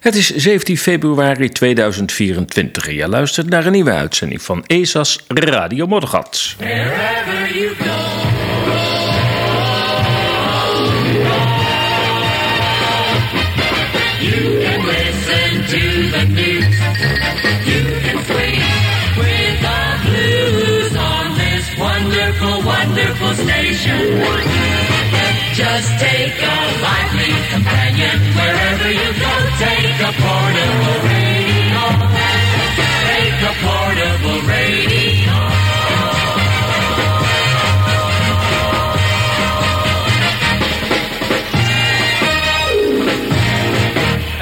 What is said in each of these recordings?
Het is 17 februari 2024 en je luistert naar een nieuwe uitzending van ESA's Radio Moddergat. Wonderful station. Just take a lively companion wherever you go. Take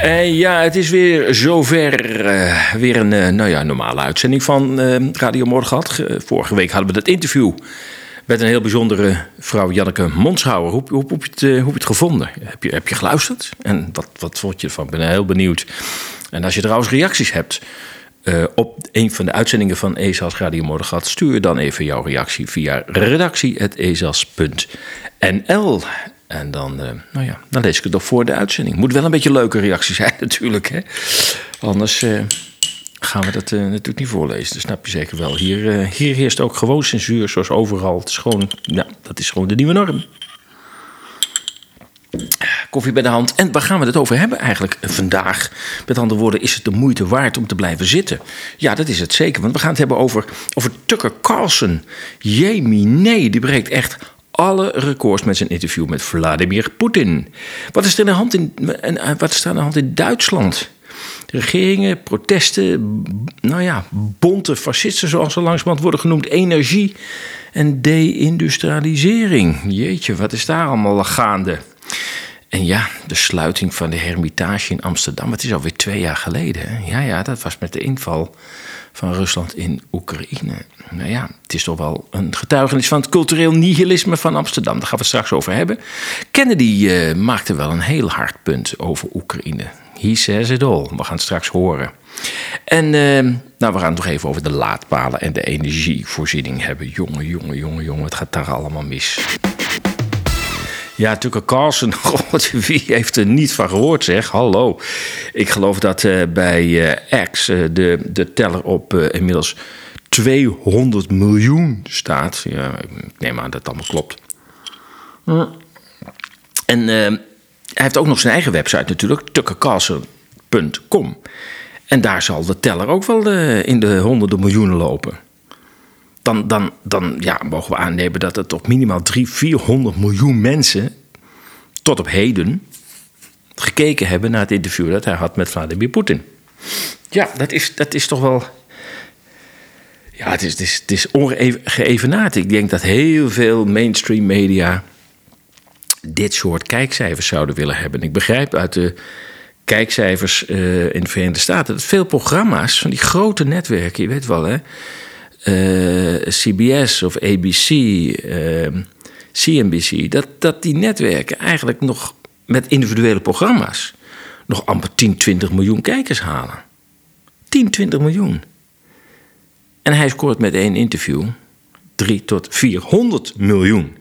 En ja, het is weer zover. eh, weer een eh, nou ja, normale uitzending van eh, Radio Moddergat. Eh, vorige week hadden we dat interview met een heel bijzondere vrouw, Janneke Monshouwer. Hoe, hoe, hoe, heb je het, eh, hoe heb je het gevonden? Heb je, heb je geluisterd? En wat, wat vond je ervan? Ik ben heel benieuwd. En als je trouwens reacties hebt eh, op een van de uitzendingen van ESA's Radio Moddergat... stuur dan even jouw reactie via redactie.ezas.nl. En dan, eh, nou ja, dan lees ik het nog voor de uitzending. Moet wel een beetje leuke reactie zijn natuurlijk, hè? Anders gaan we dat eh, natuurlijk niet voorlezen. Dat snap je zeker wel. Hier, eh, hier heerst ook gewoon censuur, zoals overal. Het is gewoon, ja, dat is gewoon de nieuwe norm. Koffie bij de hand. En waar gaan we het over hebben eigenlijk vandaag? Met andere woorden, is het de moeite waard om te blijven zitten? Ja, dat is het zeker. Want we gaan het hebben over, over Tucker Carlson. Jemie, nee, die breekt echt alle records met zijn interview met Vladimir Poetin. Wat is er aan de hand in, en, eh, wat is er aan de hand in Duitsland? Regeringen, protesten, nou ja, bonte fascisten zoals ze langzamerhand worden genoemd, energie en deindustrialisering. Jeetje, wat is daar allemaal gaande? En ja, de sluiting van de Hermitage in Amsterdam, het is alweer twee jaar geleden. Hè? Ja, ja, dat was met de inval van Rusland in Oekraïne. Nou ja, het is toch wel een getuigenis van het cultureel nihilisme van Amsterdam. Daar gaan we het straks over hebben. Kennedy eh, maakte wel een heel hard punt over Oekraïne. He says it all. We gaan het straks horen. En eh, nou, we gaan het nog even over de laadpalen en de energievoorziening hebben. Jongen, jongen, jongen, jongen, het gaat daar allemaal mis. Ja, Tucker Carlson, God, wie heeft er niet van gehoord, zeg? Hallo. Ik geloof dat eh, bij eh, X eh, de, de teller op inmiddels 200 miljoen staat. Ja, ik neem aan dat het allemaal klopt. En eh, hij heeft ook nog zijn eigen website natuurlijk, tuckercarlson.com. En daar zal de teller ook wel eh, in de honderden miljoenen lopen dan, dan, dan ja, mogen we aannemen dat er toch minimaal 300, 400 miljoen mensen tot op heden gekeken hebben naar het interview dat hij had met Vladimir Poetin. Ja, dat is, dat is toch wel. Ja, het is, het is, het is ongeëvenaard. Ik denk dat heel veel mainstream media dit soort kijkcijfers zouden willen hebben. Ik begrijp uit de kijkcijfers eh, in de Verenigde Staten dat veel programma's van die grote netwerken, je weet wel hè eh, CBS of ABC, CNBC, dat, dat die netwerken eigenlijk nog met individuele programma's nog amper 10, 20 miljoen kijkers halen. 10, 20 miljoen. En hij scoort met één interview 3 tot 400 miljoen.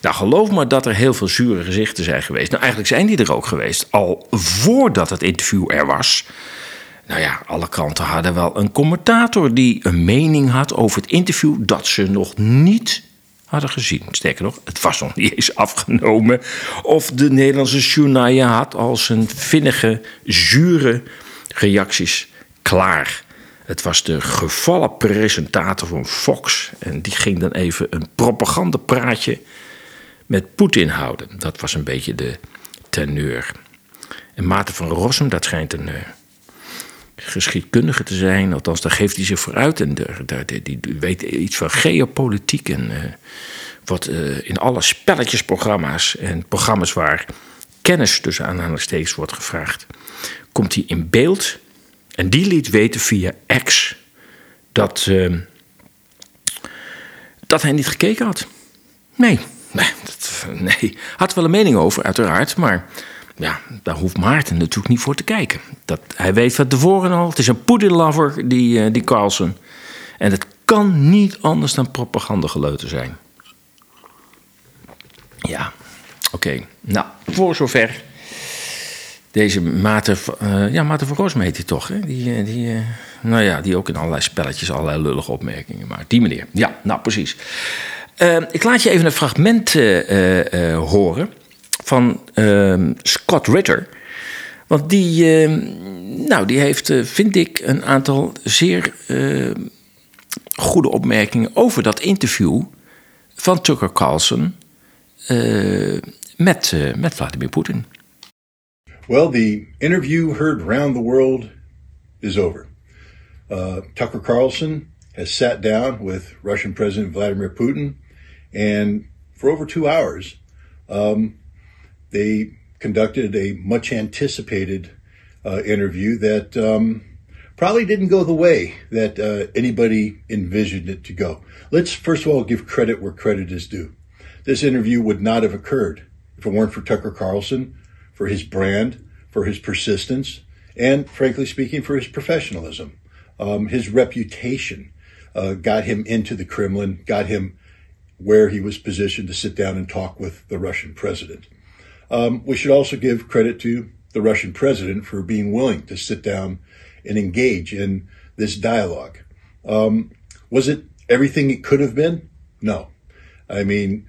Nou, geloof maar dat er heel veel zure gezichten zijn geweest. Nou, eigenlijk zijn die er ook geweest. Al voordat het interview er was. Nou ja, alle kranten hadden wel een commentator die een mening had over het interview dat ze nog niet hadden gezien. Sterker nog, het was nog niet eens afgenomen. Of de Nederlandse journaal had al zijn vinnige, zure reacties klaar. Het was de gevallen presentator van Fox. En die ging dan even een propagandapraatje met Poetin houden. Dat was een beetje de teneur. En Maarten van Rossum, dat schijnt een... eh, geschiedkundige te zijn. Althans, daar geeft hij zich vooruit. En daar, die weet iets van geopolitiek. En eh, wat eh, in alle spelletjesprogramma's en programma's waar kennis tussen aanhalingstekens wordt gevraagd, komt hij in beeld. En die liet weten via X dat, eh, dat hij niet gekeken had. Nee, nee, dat, nee. Had wel een mening over, uiteraard. Maar ja, daar hoeft Maarten natuurlijk niet voor te kijken. Dat, hij weet van tevoren al, het is een Poetin-lover, die, eh, die Carlson. En het kan niet anders dan propagandageleuter zijn. Ja, oké. Nou, voor zover Deze Maarten, uh, ja, van Roosme heet hij toch, hè? Die, eh, die, uh, nou ja, die ook in allerlei spelletjes allerlei lullige opmerkingen maakt. Die meneer, ja, nou precies. ik laat je even een fragment horen van ehm, Scott Ritter. Want die, ehm, nou, die heeft, vind ik, een aantal zeer goede opmerkingen over dat interview van Tucker Carlson met, met Vladimir Poetin. Well, the interview heard round the world is over. Uh, Tucker Carlson has sat down with Russian President Vladimir Putin, and for over two hours, um, they conducted a much anticipated uh, interview that um, probably didn't go the way that uh, anybody envisioned it to go. Let's first of all give credit where credit is due. This interview would not have occurred if it weren't for Tucker Carlson for his brand, for his persistence, and frankly speaking, for his professionalism. Um, his reputation uh, got him into the Kremlin, got him where he was positioned to sit down and talk with the Russian president. Um, we should also give credit to the Russian president for being willing to sit down and engage in this dialogue. Um, was it everything it could have been? No. I mean,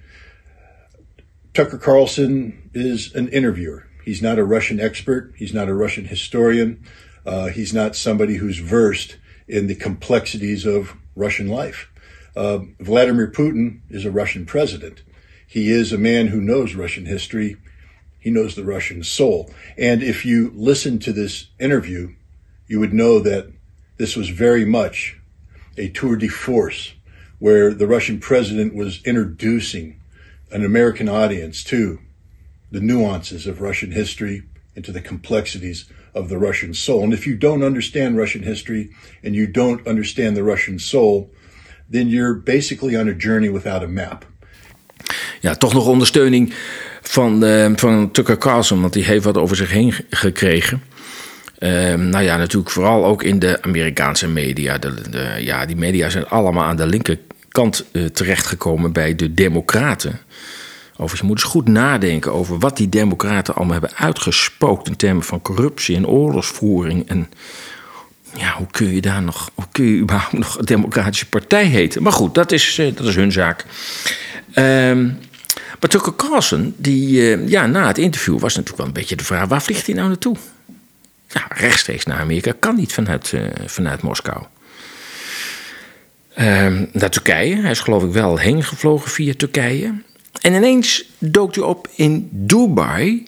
Tucker Carlson is an interviewer. He's not a Russian expert. He's not a Russian historian. Uh, he's not somebody who's versed in the complexities of Russian life. Uh, Vladimir Putin is a Russian president. He is a man who knows Russian history. He knows the Russian soul. And if you listen to this interview, you would know that this was very much a tour de force where the Russian president was introducing an American audience to the nuances of Russian history into the complexities of the Russian soul. And if you don't understand Russian history and you don't understand the Russian soul, then you're basically on a journey without a map. Ja, toch nog ondersteuning van, uh, van Tucker Carlson, want die heeft wat over zich heen gekregen. Uh, nou ja, natuurlijk vooral ook in de Amerikaanse media. De, de, ja, die media zijn allemaal aan de linkerkant uh, terechtgekomen bij de Democraten. Je moet eens goed nadenken over wat die democraten allemaal hebben uitgespookt in termen van corruptie en oorlogsvoering. En ja, hoe kun je daar nog, hoe kun je überhaupt nog een democratische partij heten? Maar goed, dat is, eh, dat is hun zaak. Um, maar Tucker Carlson, die, uh, ja, na het interview was natuurlijk wel een beetje de vraag: waar vliegt hij nou naartoe? Ja, rechtstreeks naar Amerika kan niet vanuit, uh, vanuit Moskou. Um, naar Turkije. Hij is geloof ik wel heen gevlogen via Turkije. En ineens dook hij op in Dubai.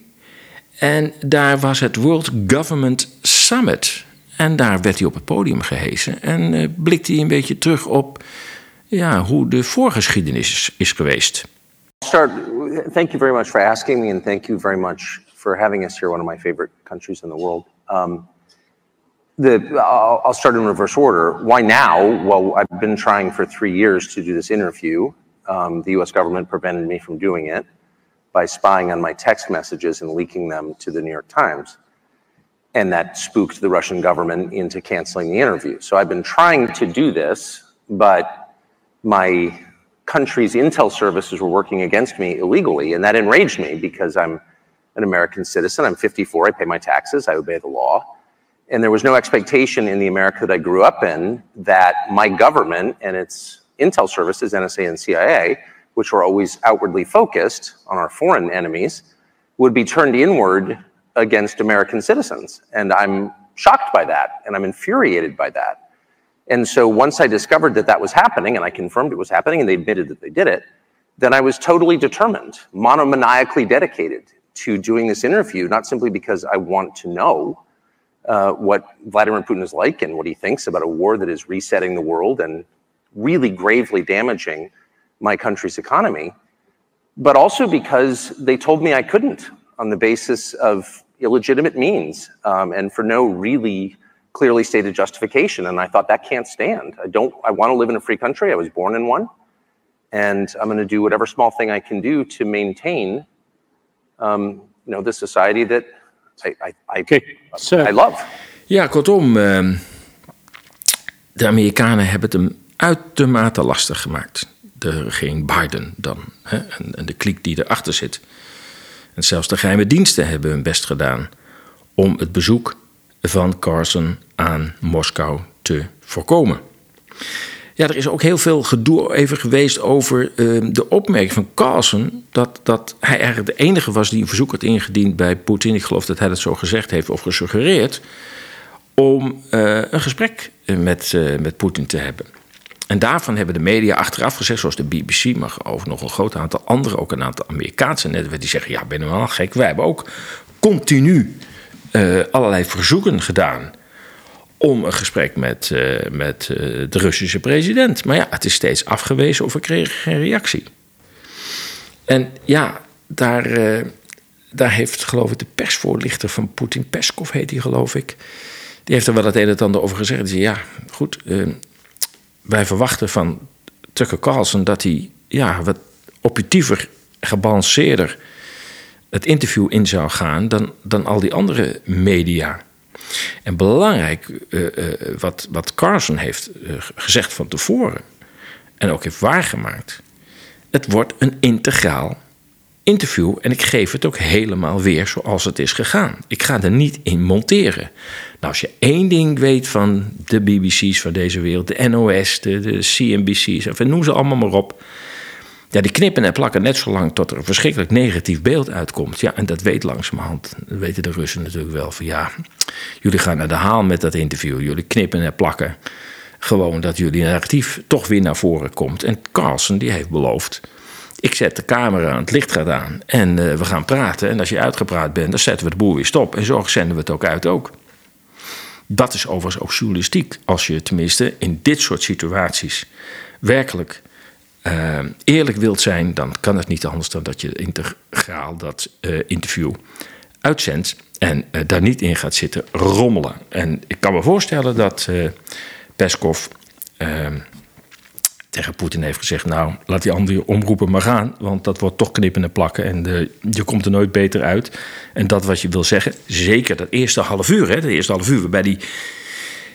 En daar was het World Government Summit. En daar werd hij op het podium gehezen. En uh, blikte hij een beetje terug op ja, hoe de voorgeschiedenis is, is geweest. Start, thank you very much for asking me, and thank you very much for having us here, one of my favorite countries in the world. Um, the, I'll, I'll start in reverse order. Why now? Well, I've been trying for three years to do this interview. Um, the US government prevented me from doing it by spying on my text messages and leaking them to the New York Times. And that spooked the Russian government into canceling the interview. So I've been trying to do this, but my country's intel services were working against me illegally. And that enraged me because I'm an American citizen. I'm 54. I pay my taxes. I obey the law. And there was no expectation in the America that I grew up in that my government and its intel services, NSA and CIA, which were always outwardly focused on our foreign enemies, would be turned inward against American citizens. And I'm shocked by that, and I'm infuriated by that. And so once I discovered that that was happening, and I confirmed it was happening, and they admitted that they did it, then I was totally determined, monomaniacally dedicated to doing this interview, not simply because I want to know uh, what Vladimir Putin is like and what he thinks about a war that is resetting the world and really gravely damaging my country's economy, but also because they told me I couldn't on the basis of illegitimate means um, and for no really clearly stated justification. And I thought that can't stand. I don't. I want to live in a free country. I was born in one, and I'm going to do whatever small thing I can do to maintain, um, you know, the society that I I, I, okay. so, I love. Ja, kortom, uh, de Amerikanen hebben het hem uitermate lastig gemaakt. De regering Biden dan. Hè, en, en de kliek die erachter zit. En zelfs de geheime diensten hebben hun best gedaan om het bezoek van Carson aan Moskou te voorkomen. Ja, er is ook heel veel gedoe even geweest over uh, de opmerking van Carlson... Dat, dat hij eigenlijk de enige was die een verzoek had ingediend bij Poetin. Ik geloof dat hij dat zo gezegd heeft of gesuggereerd... om uh, een gesprek met, uh, met Poetin te hebben. En daarvan hebben de media achteraf gezegd, zoals de BBC... maar ook nog een groot aantal andere, ook een aantal Amerikaanse netwerken... die zeggen, ja, ben je wel gek? Wij hebben ook continu allerlei verzoeken gedaan om een gesprek met, uh, met uh, de Russische president. Maar ja, het is steeds afgewezen of we kregen geen reactie. En ja, daar, daar heeft geloof ik de persvoorlichter van Poetin, Peskov heet hij geloof ik... die heeft er wel het een en ander over gezegd. Die zei, ja, goed, wij verwachten van Tucker Carlson... dat hij ja, wat objectiever, gebalanceerder het interview in zou gaan... dan, dan al die andere media... En belangrijk, uh, uh, wat, wat Carson heeft uh, gezegd van tevoren en ook heeft waargemaakt. Het wordt een integraal interview en ik geef het ook helemaal weer zoals het is gegaan. Ik ga er niet in monteren. Nou, als je één ding weet van de BBC's van deze wereld, de NOS, de, de CNBC's, en noem ze allemaal maar op ja, die knippen en plakken net zo lang tot er een verschrikkelijk negatief beeld uitkomt. Ja, en dat weet langzamerhand, dat weten de Russen natuurlijk wel. Van ja, jullie gaan naar de haal met dat interview. Jullie knippen en plakken gewoon dat jullie narratief toch weer naar voren komt. En Carlsen die heeft beloofd, ik zet de camera aan, het licht gaat aan en uh, we gaan praten. En als je uitgepraat bent, dan zetten we de boel weer stop. En zo zenden we het ook uit ook. Dat is overigens ook journalistiek. Als je tenminste in dit soort situaties werkelijk uh, eerlijk wilt zijn, dan kan het niet anders dan dat je integraal dat uh, interview uitzendt en uh, daar niet in gaat zitten rommelen. En ik kan me voorstellen dat Peskov ehm, tegen Poetin heeft gezegd: Nou, laat die andere omroepen maar gaan, want dat wordt toch knippen en plakken en de, je komt er nooit beter uit. En dat wat je wil zeggen, zeker dat eerste half uur, hè, de eerste half uur waarbij die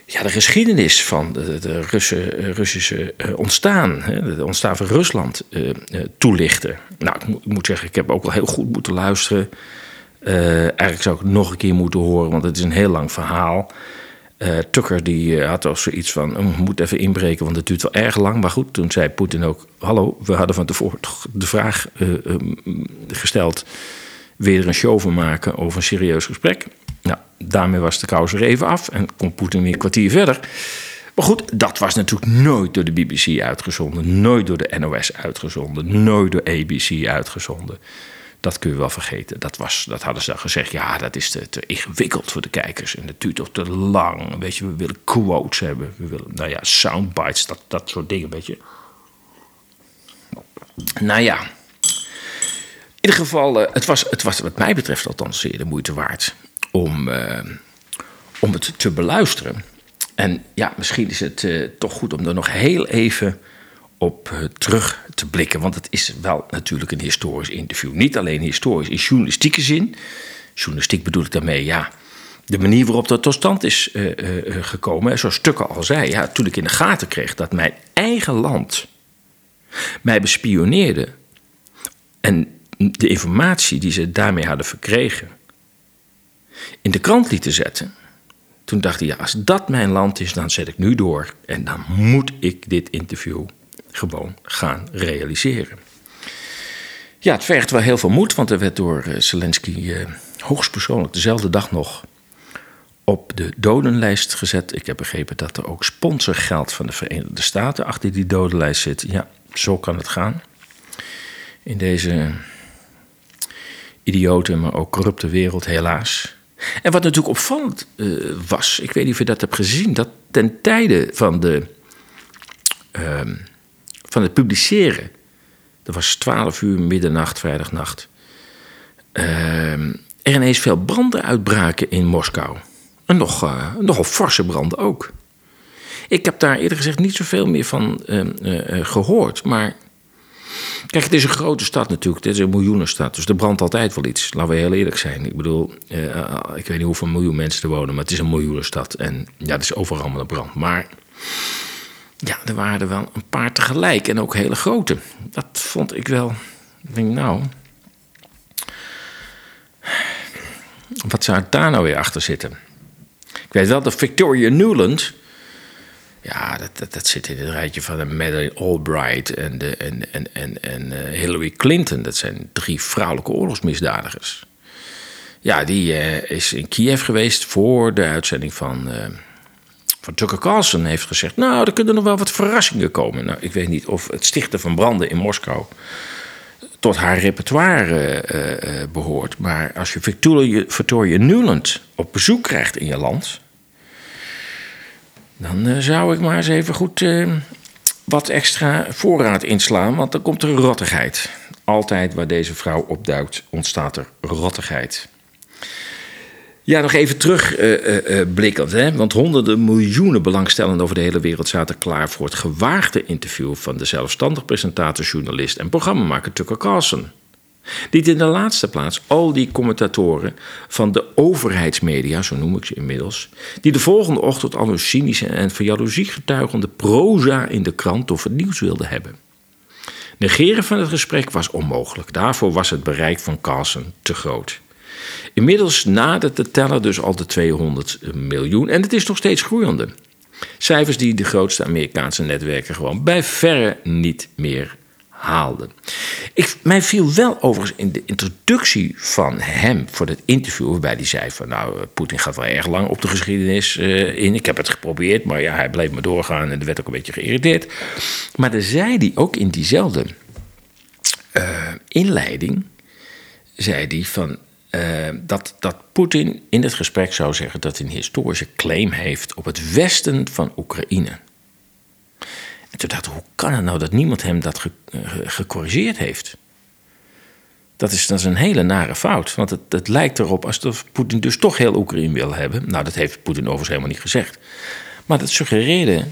ja, de geschiedenis van de, de Russen, eh, Russische uh, ontstaan, het ontstaan van Rusland, toelichten. Nou, ik, moet zeggen, ik heb ook wel heel goed moeten luisteren. eigenlijk zou ik het nog een keer moeten horen, want het is een heel lang verhaal. Tucker die had al zoiets van, oh, moet even inbreken, want het duurt wel erg lang. Maar goed, toen zei Poetin ook, hallo, we hadden van tevoren de vraag um, gesteld... weer een show van maken over een serieus gesprek. Nou, daarmee was de kous er even af en kon Poetin weer een kwartier verder. Maar goed, dat was natuurlijk nooit door de BBC uitgezonden, nooit door de NOS uitgezonden, nooit door ABC uitgezonden. Dat kun je wel vergeten. Dat, was, dat hadden ze gezegd. Ja, dat is te, te ingewikkeld voor de kijkers. En dat duurt toch te lang. Weet je, we willen quotes hebben. We willen, nou ja, soundbites, dat, dat soort dingen, weet je. Nou ja. In ieder geval, het was, het was wat mij betreft althans zeer de moeite waard om, uh, om het te beluisteren. En ja, misschien is het uh, toch goed om er nog heel even op uh, terug te blikken. Want het is wel natuurlijk een historisch interview. Niet alleen historisch in journalistieke zin. Journalistiek bedoel ik daarmee, ja. De manier waarop dat tot stand is gekomen. Zoals Stukken al zei, ja, toen ik in de gaten kreeg dat mijn eigen land mij bespioneerde. En de informatie die ze daarmee hadden verkregen in de krant lieten zetten. Toen dacht ik, ja, als dat mijn land is, dan zet ik nu door. En dan moet ik dit interview gewoon gaan realiseren. Ja, het vergt wel heel veel moed, want er werd door uh, Zelensky uh, hoogstpersoonlijk dezelfde dag nog op de dodenlijst gezet. Ik heb begrepen dat er ook sponsorgeld van de Verenigde Staten achter die dodenlijst zit. Ja, zo kan het gaan. In deze idiote, maar ook corrupte wereld, helaas. En wat natuurlijk opvallend uh, was, ik weet niet of je dat hebt gezien, dat ten tijde van, de, uh, van het publiceren, dat was 12 uur middernacht, vrijdagnacht, uh, er ineens veel branden uitbraken in Moskou. En nog, uh, nogal forse branden ook. Ik heb daar eerder gezegd niet zoveel meer van ehm, eh, gehoord, maar Kijk, het is een grote stad natuurlijk. Het is een miljoenenstad. Dus er brandt altijd wel iets. Laten we heel eerlijk zijn. Ik bedoel, ik weet niet hoeveel miljoen mensen er wonen. Maar het is een miljoenenstad. En ja, het is overal een brand. Maar ja, er waren er wel een paar tegelijk. En ook hele grote. Dat vond ik wel. Ik denk, nou. wat zou daar nou weer achter zitten? Ik weet wel dat Victoria Newland. Ja, dat, dat, zit in het rijtje van de Madeleine Albright en, de, en, en, en, en eh, Hillary Clinton. Dat zijn drie vrouwelijke oorlogsmisdadigers. Ja, die eh, is in Kiev geweest voor de uitzending van, eh, van Tucker Carlson. Heeft gezegd, nou, er kunnen nog wel wat verrassingen komen. Nou, ik weet niet of het stichten van branden in Moskou tot haar repertoire eh, eh, behoort. Maar als je Victoria, Newland op bezoek krijgt in je land... dan eh, zou ik maar eens even goed wat extra voorraad inslaan... want dan komt er rottigheid. Altijd waar deze vrouw opduikt, ontstaat er rottigheid. Ja, nog even terugblikkend. hè? Want honderden miljoenen belangstellenden over de hele wereld zaten klaar voor het gewaagde interview van de zelfstandig presentator, journalist en programmamaker Tucker Carlson. Niet in de laatste plaats al die commentatoren van de overheidsmedia, zo noem ik ze inmiddels, die de volgende ochtend al hun cynische en van jaloezie getuigende proza in de krant of het nieuws wilden hebben. Negeren van het gesprek was onmogelijk. Daarvoor was het bereik van Carlson te groot. Inmiddels nadert de teller dus al de 200 miljoen en het is nog steeds groeiende. Cijfers die de grootste Amerikaanse netwerken gewoon bij verre niet meer haalden. Ik, mij viel wel overigens in de introductie van hem voor het interview, waarbij hij zei van nou, Poetin gaat wel erg lang op de geschiedenis eh, in. Ik heb het geprobeerd, maar ja, hij bleef maar doorgaan en er werd ook een beetje geïrriteerd. Maar dan zei hij ook in diezelfde eh, inleiding, zei hij van eh, dat, dat Poetin in het gesprek zou zeggen dat hij een historische claim heeft op het westen van Oekraïne. En toen dacht ik, hoe kan het nou dat niemand hem dat eh, gecorrigeerd heeft? Dat is, dat een hele nare fout. Want het, het lijkt erop alsof Poetin dus toch heel Oekraïne wil hebben. Nou, dat heeft Poetin overigens helemaal niet gezegd. Maar dat suggereerde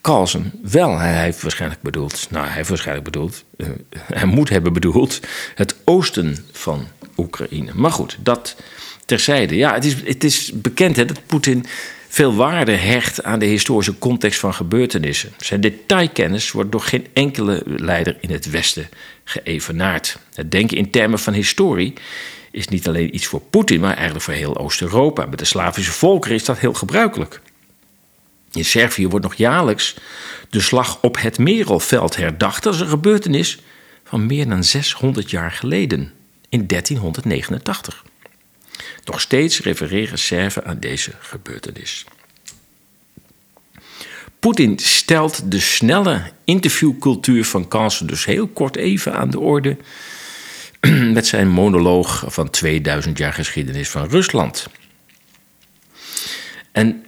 Carlsen wel. Hij heeft waarschijnlijk bedoeld, nou, hij heeft waarschijnlijk bedoeld, eh, hij moet hebben bedoeld, het oosten van Oekraïne. Maar goed, dat terzijde. Ja, het is, het is bekend hè, dat Poetin veel waarde hecht aan de historische context van gebeurtenissen. Zijn detailkennis wordt door geen enkele leider in het Westen geëvenaard. Het denken in termen van historie is niet alleen iets voor Poetin, maar eigenlijk voor heel Oost-Europa. Bij de Slavische volkeren is dat heel gebruikelijk. In Servië wordt nog jaarlijks de slag op het Merelveld herdacht. Is een gebeurtenis van meer dan 600 jaar geleden, in 1389. Nog steeds refereren Serven aan deze gebeurtenis. Poetin stelt de snelle interviewcultuur van Carlsen dus heel kort even aan de orde met zijn monoloog van 2000 jaar geschiedenis van Rusland. En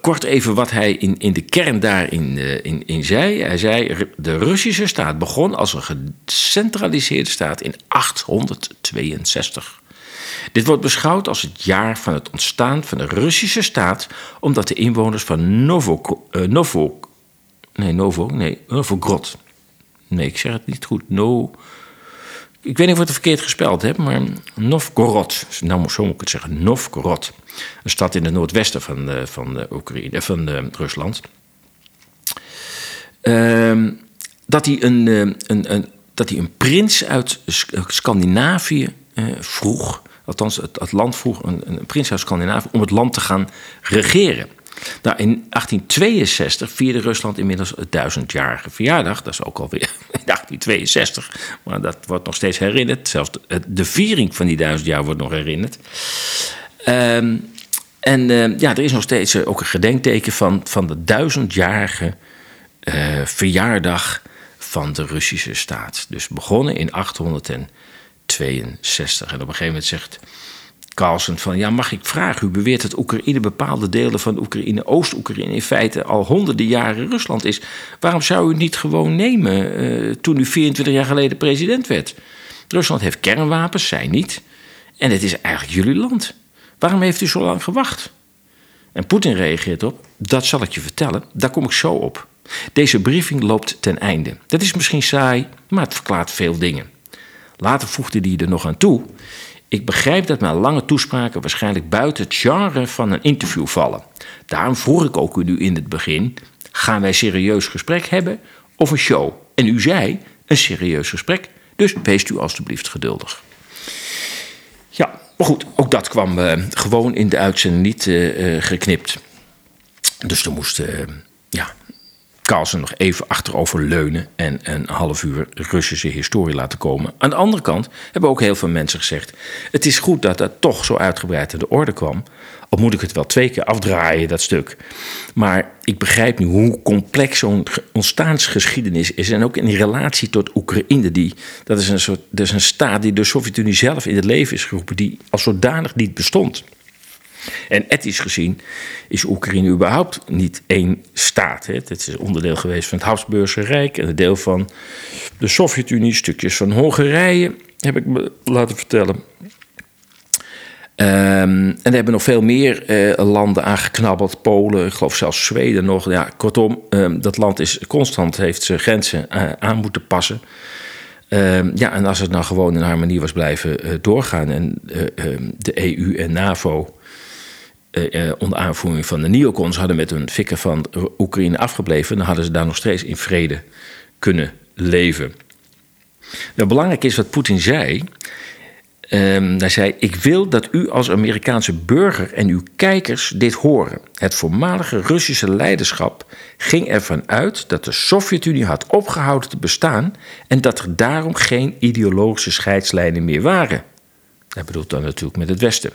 kort even wat hij in, in de kern daarin eh, in, in zei. Hij zei, de Russische staat begon als een gecentraliseerde staat in 862. Dit wordt beschouwd als het jaar van het ontstaan van de Russische staat, omdat de inwoners van Novo, eh, Novo, nee, Novo, nee, Novogrod, nee, ik zeg het niet goed, no, ik weet niet of ik het verkeerd gespeld heb, maar Novgorod, nou zo moet ik het zeggen, Novgorod, een stad in het noordwesten van, eh, van, Oekraïne, van eh, Rusland. Ehm, dat hij een, eh, een, een, dat hij een prins uit Scandinavië vroeg, althans het, het land vroeg, een, een prins uit Scandinavië, om het land te gaan regeren. Nou, in 1862 vierde Rusland inmiddels het duizendjarige verjaardag. Dat is ook alweer in 1862, maar dat wordt nog steeds herinnerd. Zelfs de, de viering van die duizend jaar wordt nog herinnerd. Ehm, en eh, ja, er is nog steeds eh, ook een gedenkteken van, van de duizendjarige eh, verjaardag van de Russische staat. Dus begonnen in 862. En op een gegeven moment zegt Carlsen van... ja, mag ik vragen, u beweert dat Oekraïne bepaalde delen van Oekraïne... Oost-Oekraïne in feite al honderden jaren Rusland is. Waarom zou u het niet gewoon nemen eh, toen u 24 jaar geleden president werd? Rusland heeft kernwapens, zij niet. En het is eigenlijk jullie land. Waarom heeft u zo lang gewacht? En Poetin reageert op: Dat zal ik je vertellen, daar kom ik zo op. Deze briefing loopt ten einde. Dat is misschien saai, maar het verklaart veel dingen. Later voegde hij er nog aan toe: Ik begrijp dat mijn lange toespraken waarschijnlijk buiten het genre van een interview vallen. Daarom vroeg ik ook u nu in het begin: gaan wij serieus gesprek hebben of een show? En u zei: een serieus gesprek, dus wees u alstublieft geduldig. Ja, maar goed, ook dat kwam eh, gewoon in de uitzending niet eh, eh, geknipt. Dus er moest ja, Carlsen nog even achterover leunen en een half uur Russische historie laten komen. Aan de andere kant hebben ook heel veel mensen gezegd: het is goed dat dat toch zo uitgebreid in de orde kwam. Al moet ik het wel twee keer afdraaien, dat stuk. Maar ik begrijp nu hoe complex zo'n ge- ontstaansgeschiedenis is. En ook in relatie tot Oekraïne. Die, dat, is een soort, dat is een staat die de Sovjet-Unie zelf in het leven is geroepen. Die als zodanig niet bestond. En etnisch gezien is Oekraïne überhaupt niet één staat. Hè. Het is onderdeel geweest van het Habsburgse Rijk en een deel van de Sovjet-Unie, stukjes van Hongarije, heb ik me laten vertellen. Ehm, en er hebben nog veel meer eh, landen aangeknabbeld. Polen, ik geloof zelfs Zweden nog. Ja, kortom, ehm, dat land is constant, heeft zijn grenzen eh, aan moeten passen. Ehm, ja, en als het nou gewoon in harmonie was blijven eh, doorgaan... en de EU en NAVO eh, onder aanvoering van de neocons... hadden met hun fikken van Oekraïne afgebleven... dan hadden ze daar nog steeds in vrede kunnen leven. Nou, belangrijk is wat Poetin zei... Ehm, hij zei: Ik wil dat u als Amerikaanse burger en uw kijkers dit horen. Het voormalige Russische leiderschap ging ervan uit dat de Sovjet-Unie had opgehouden te bestaan en dat er daarom geen ideologische scheidslijnen meer waren. Hij bedoelt dan natuurlijk met het Westen.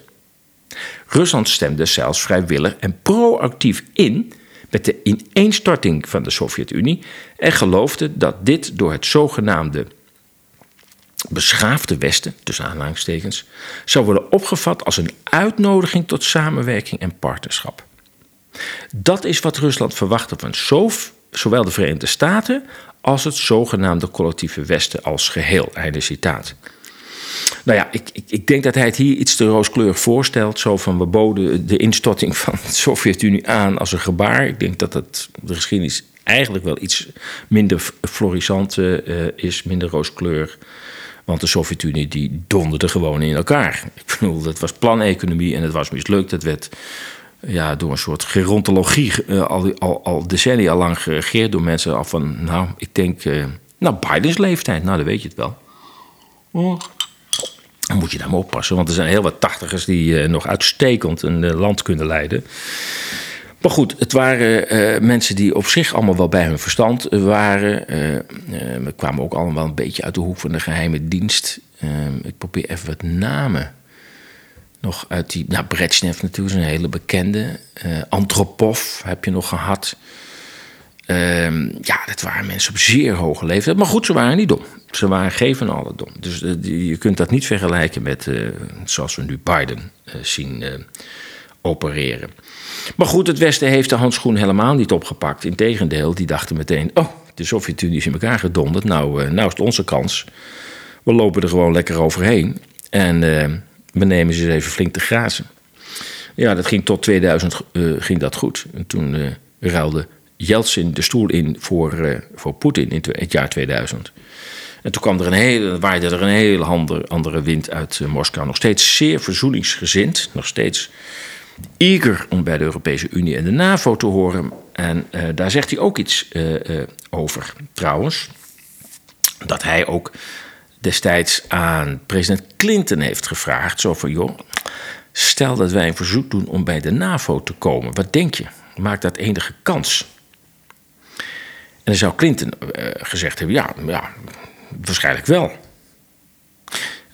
Rusland stemde zelfs vrijwillig en proactief in met de ineenstorting van de Sovjet-Unie en geloofde dat dit door het zogenaamde beschaafde Westen, tussen aanhalingstekens, zou worden opgevat als een uitnodiging tot samenwerking en partnerschap. Dat is wat Rusland verwachtte van zo- zowel de Verenigde Staten als het zogenaamde collectieve Westen als geheel. Einde citaat. Nou ja, ik, ik, ik denk dat hij het hier iets te rooskleurig voorstelt. Zo van we boden de instorting van de Sovjet-Unie aan als een gebaar. Ik denk dat het, de geschiedenis eigenlijk wel iets minder florissant eh, is, minder rooskleurig. Want de Sovjet-Unie die donderde gewoon in elkaar. Ik bedoel, dat was planeconomie en het was mislukt. Het werd ja, door een soort gerontologie eh, al, al, al decennia lang geregeerd door mensen al van, nou, ik denk, eh, nou, Bidens leeftijd, nou, dan weet je het wel. Dan moet je daar maar oppassen, want er zijn heel wat tachtigers die eh, nog uitstekend een eh, land kunnen leiden. Maar goed, het waren eh, mensen die op zich allemaal wel bij hun verstand waren. We kwamen ook allemaal een beetje uit de hoek van de geheime dienst. Ik probeer even wat namen. Nog uit die. Nou, Brezhnev natuurlijk is een hele bekende. Antropov heb je nog gehad. Ehm, ja, dat waren mensen op zeer hoge leeftijd. Maar goed, ze waren niet dom. Ze waren geen van allen dom. Dus eh, je kunt dat niet vergelijken met eh, zoals we nu Biden eh, zien opereren. Maar goed, het Westen heeft de handschoen helemaal niet opgepakt. Integendeel, die dachten meteen: oh, de Sovjet-Unie is in elkaar gedonderd. Nou, nou is het onze kans. We lopen er gewoon lekker overheen. En we nemen ze even flink te grazen. Ja, dat ging tot 2000 eh, ging dat goed. En toen ruilde Yeltsin de stoel in voor, eh, voor Poetin in het jaar 2000. En toen kwam er een hele, waaide er een hele andere, andere wind uit eh, Moskou. Nog steeds zeer verzoeningsgezind. Nog steeds eager om bij de Europese Unie en de NAVO te horen. En eh, daar zegt hij ook iets over, trouwens. Dat hij ook destijds aan president Clinton heeft gevraagd. Zo van, joh, stel dat wij een verzoek doen om bij de NAVO te komen. Wat denk je? Maakt dat enige kans? En dan zou Clinton eh, gezegd hebben, ja, ja, waarschijnlijk wel.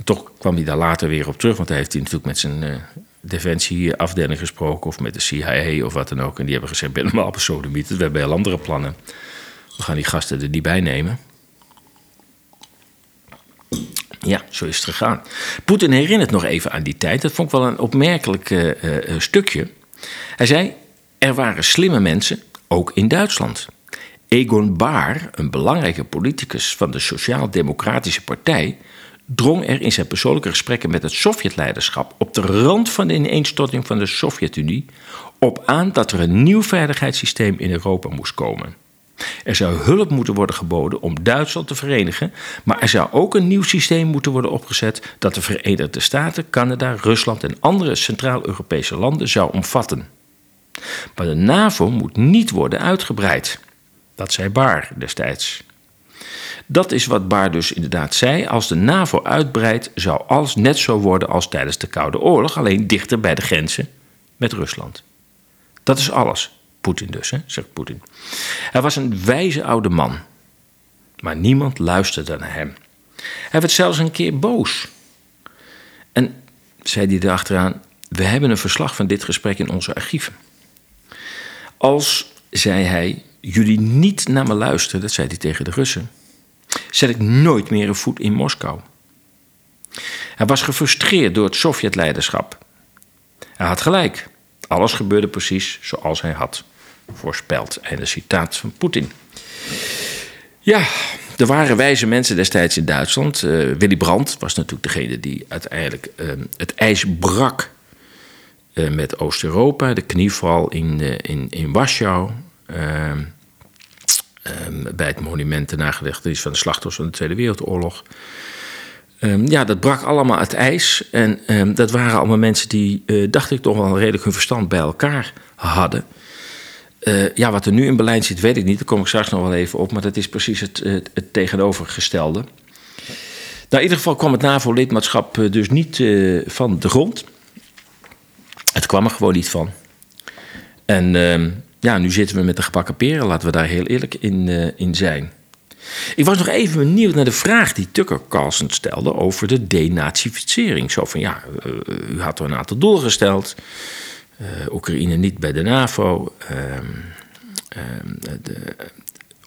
Toch kwam hij daar later weer op terug, want hij heeft hij natuurlijk met zijn eh, defensieafdeling gesproken, of met de CIA of wat dan ook. En die hebben gezegd: ben normaal besodemieterd, we hebben heel andere plannen. We gaan die gasten er niet bij nemen. Ja, zo is het gegaan. Poetin herinnert nog even aan die tijd. Dat vond ik wel een opmerkelijk eh, stukje. Hij zei: Er waren slimme mensen, ook in Duitsland. Egon Baar, een belangrijke politicus van de Sociaal-Democratische Partij, drong er in zijn persoonlijke gesprekken met het Sovjetleiderschap op de rand van de ineenstorting van de Sovjet-Unie op aan dat er een nieuw veiligheidssysteem in Europa moest komen. Er zou hulp moeten worden geboden om Duitsland te verenigen, maar er zou ook een nieuw systeem moeten worden opgezet dat de Verenigde Staten, Canada, Rusland en andere Centraal-Europese landen zou omvatten. Maar de NAVO moet niet worden uitgebreid. Dat zei Baar destijds. Dat is wat Baar dus inderdaad zei. Als de NAVO uitbreidt, zou alles net zo worden als tijdens de Koude Oorlog, alleen dichter bij de grenzen met Rusland. Dat is alles. Poetin dus, hè, zegt Poetin. Hij was een wijze oude man. Maar niemand luisterde naar hem. Hij werd zelfs een keer boos. En zei hij erachteraan: We hebben een verslag van dit gesprek in onze archieven. Als, zei hij, jullie niet naar me luisteren, dat zei hij tegen de Russen, zet ik nooit meer een voet in Moskou. Hij was gefrustreerd door het Sovjetleiderschap. Hij had gelijk. Alles gebeurde precies zoals hij had voorspeld. Einde citaat van Poetin. Ja, er waren wijze mensen destijds in Duitsland. Uh, Willy Brandt was natuurlijk degene die uiteindelijk uh, het ijs brak uh, met Oost-Europa. De knieval in, in, in Warschau. Ehm, ehm, bij het monument de nagedachtenis van de slachtoffers van de Tweede Wereldoorlog. Um, ja, dat brak allemaal het ijs. En dat waren allemaal mensen die, dacht ik, toch wel redelijk hun verstand bij elkaar hadden. Uh, ja, wat er nu in beleid zit, weet ik niet. Daar kom ik straks nog wel even op. Maar dat is precies het, het, tegenovergestelde. Nou, in ieder geval kwam het NAVO-lidmaatschap eh, dus niet van de grond. Het kwam er gewoon niet van. En ja, nu zitten we met de gebakken peren. Laten we daar heel eerlijk in, in zijn. Ik was nog even benieuwd naar de vraag die Tucker Carlson stelde over de denazificering. Zo van ja, u had er een aantal doelen gesteld. Uh, Oekraïne niet bij de NAVO. Uh, uh, de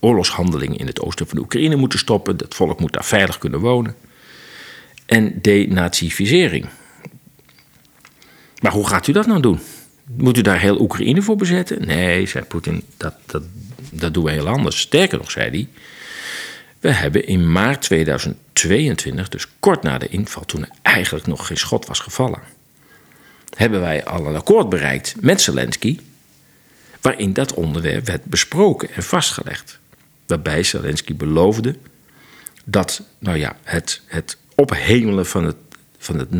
oorlogshandelingen in het oosten van de Oekraïne moeten stoppen. Het volk moet daar veilig kunnen wonen. En denazificering. Maar hoe gaat u dat nou doen? Moet u daar heel Oekraïne voor bezetten? Nee, zei Poetin, dat, dat, dat doen we heel anders. Sterker nog, zei hij. We hebben in maart 2022, dus kort na de inval, toen er eigenlijk nog geen schot was gevallen hebben wij al een akkoord bereikt met Zelensky. waarin dat onderwerp werd besproken en vastgelegd. Waarbij Zelensky beloofde dat nou ja, het, het ophemelen van het, van het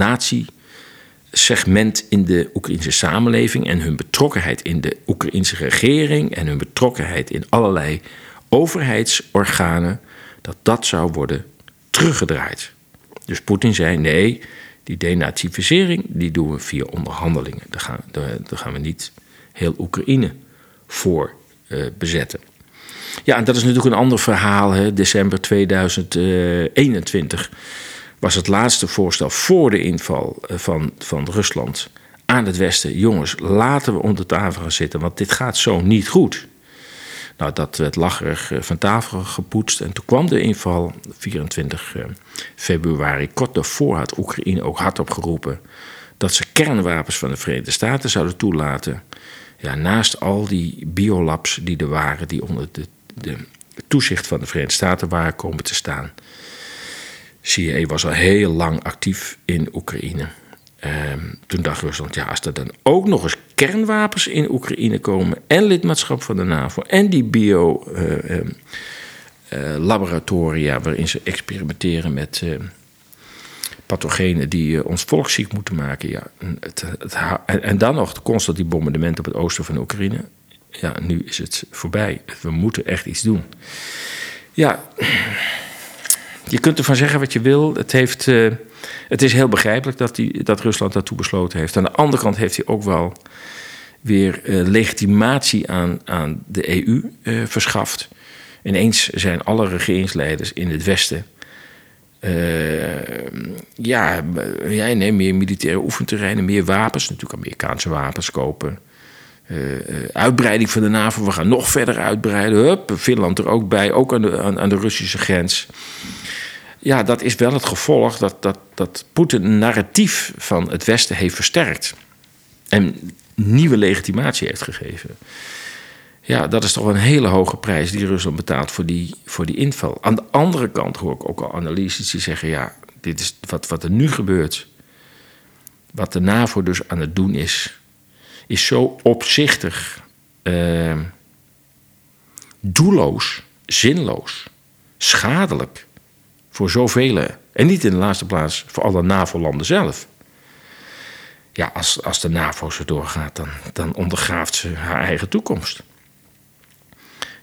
nazi-segment in de Oekraïnse samenleving. en hun betrokkenheid in de Oekraïnse regering. en hun betrokkenheid in allerlei overheidsorganen. dat dat zou worden teruggedraaid. Dus Poetin zei: nee die denazificering die doen we via onderhandelingen. Daar gaan, daar gaan we niet heel Oekraïne voor uh, bezetten. Ja, en dat is natuurlijk een ander verhaal. Hè. December 2021 was het laatste voorstel voor de inval eh, van, van Rusland aan het Westen. Jongens, laten we onder tafel gaan zitten, want dit gaat zo niet goed. Nou, dat werd lacherig eh, van tafel gepoetst. En toen kwam de inval, 24 eh, februari. Kort daarvoor had Oekraïne ook hardop geroepen dat ze kernwapens van de Verenigde Staten zouden toelaten. Ja, naast al die biolabs die er waren, die onder de, de toezicht van de Verenigde Staten waren komen te staan. CIA was al heel lang actief in Oekraïne. Um, toen dacht Rusland, ja, als er dan ook nog eens kernwapens in Oekraïne komen en lidmaatschap van de NAVO en die bio-laboratoria uh, uh, waarin ze experimenteren met uh, pathogenen die ons volk ziek moeten maken. Ja, het, het, en, en, dan nog constant die bombardement op het oosten van Oekraïne. Ja, nu is het voorbij. We moeten echt iets doen. Ja, je kunt ervan zeggen wat je wil. Het heeft het is heel begrijpelijk dat, die, dat Rusland daartoe besloten heeft. Aan de andere kant heeft hij ook wel weer uh, legitimatie aan, aan de EU eh, verschaft. Ineens zijn alle regeringsleiders in het Westen. Ja, ja, nee, meer militaire oefenterreinen, meer wapens, natuurlijk Amerikaanse wapens kopen. Uitbreiding van de NAVO, we gaan nog verder uitbreiden. Hup, Finland er ook bij, ook aan de, aan de Russische grens ja, dat is wel het gevolg dat, dat, dat Poetin een narratief van het Westen heeft versterkt. En nieuwe legitimatie heeft gegeven. Ja, dat is toch een hele hoge prijs die Rusland betaalt voor die, voor die inval. Aan de andere kant hoor ik ook al analyses die zeggen: ja, dit is wat, wat er nu gebeurt. Wat de NAVO dus aan het doen is, is zo opzichtig, uh, doelloos, zinloos, schadelijk voor zoveel. En niet in de laatste plaats voor alle NAVO-landen zelf. Ja, als, als de NAVO zo doorgaat, dan, dan ondergraaft ze haar eigen toekomst.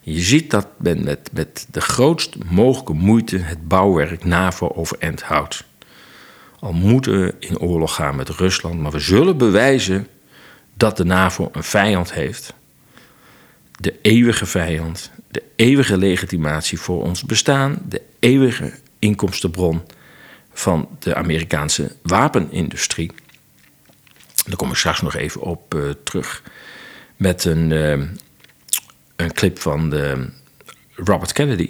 Je ziet dat men met, met de grootst mogelijke moeite het bouwwerk NAVO overeind houdt. Al moeten we in oorlog gaan met Rusland, maar we zullen bewijzen dat de NAVO een vijand heeft. De eeuwige vijand, de eeuwige legitimatie voor ons bestaan, de eeuwige inkomstenbron van de Amerikaanse wapenindustrie. Daar kom ik straks nog even op uh, terug. Met een, uh, een clip van de Robert Kennedy.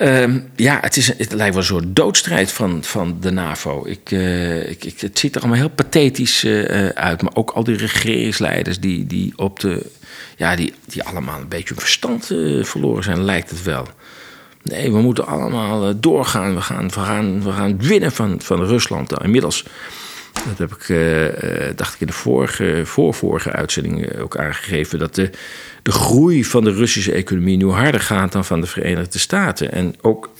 Uh, ja, het, is, het lijkt wel een soort doodstrijd van, van de NAVO. Ik, uh, ik, ik, het ziet er allemaal heel pathetisch uit. Maar ook al die regeringsleiders die, die op de. Ja, die, die allemaal een beetje verstand verloren zijn, lijkt het wel. Nee, we moeten allemaal doorgaan. We gaan, we gaan, we gaan winnen van, van Rusland. Nou, inmiddels dat heb ik, dacht ik, in de vorige, voorvorige uitzending ook aangegeven. Dat de, de groei van de Russische economie nu harder gaat dan van de Verenigde Staten. En ook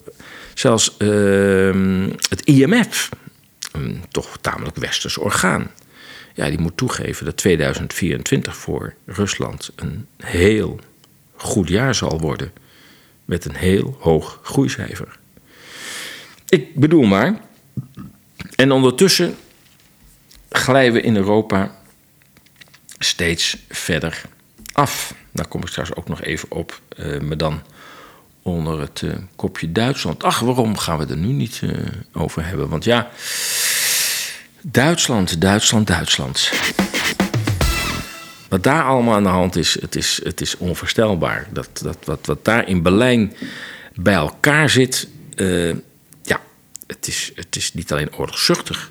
zelfs uh, het IMF, een toch tamelijk westers orgaan. Ja, die moet toegeven dat 2024 voor Rusland een heel goed jaar zal worden. Met een heel hoog groeicijfer. Ik bedoel maar. En ondertussen glijden we in Europa steeds verder af. Daar kom ik straks ook nog even op, uh, maar dan onder het uh, kopje Duitsland. Ach, waarom gaan we er nu niet uh, over hebben? Want ja, Duitsland, Duitsland, Duitsland. Wat daar allemaal aan de hand is, het is, het is onvoorstelbaar. Dat, dat, wat, wat daar in Berlijn bij elkaar zit, ja, het is, het is niet alleen oorlogszuchtig.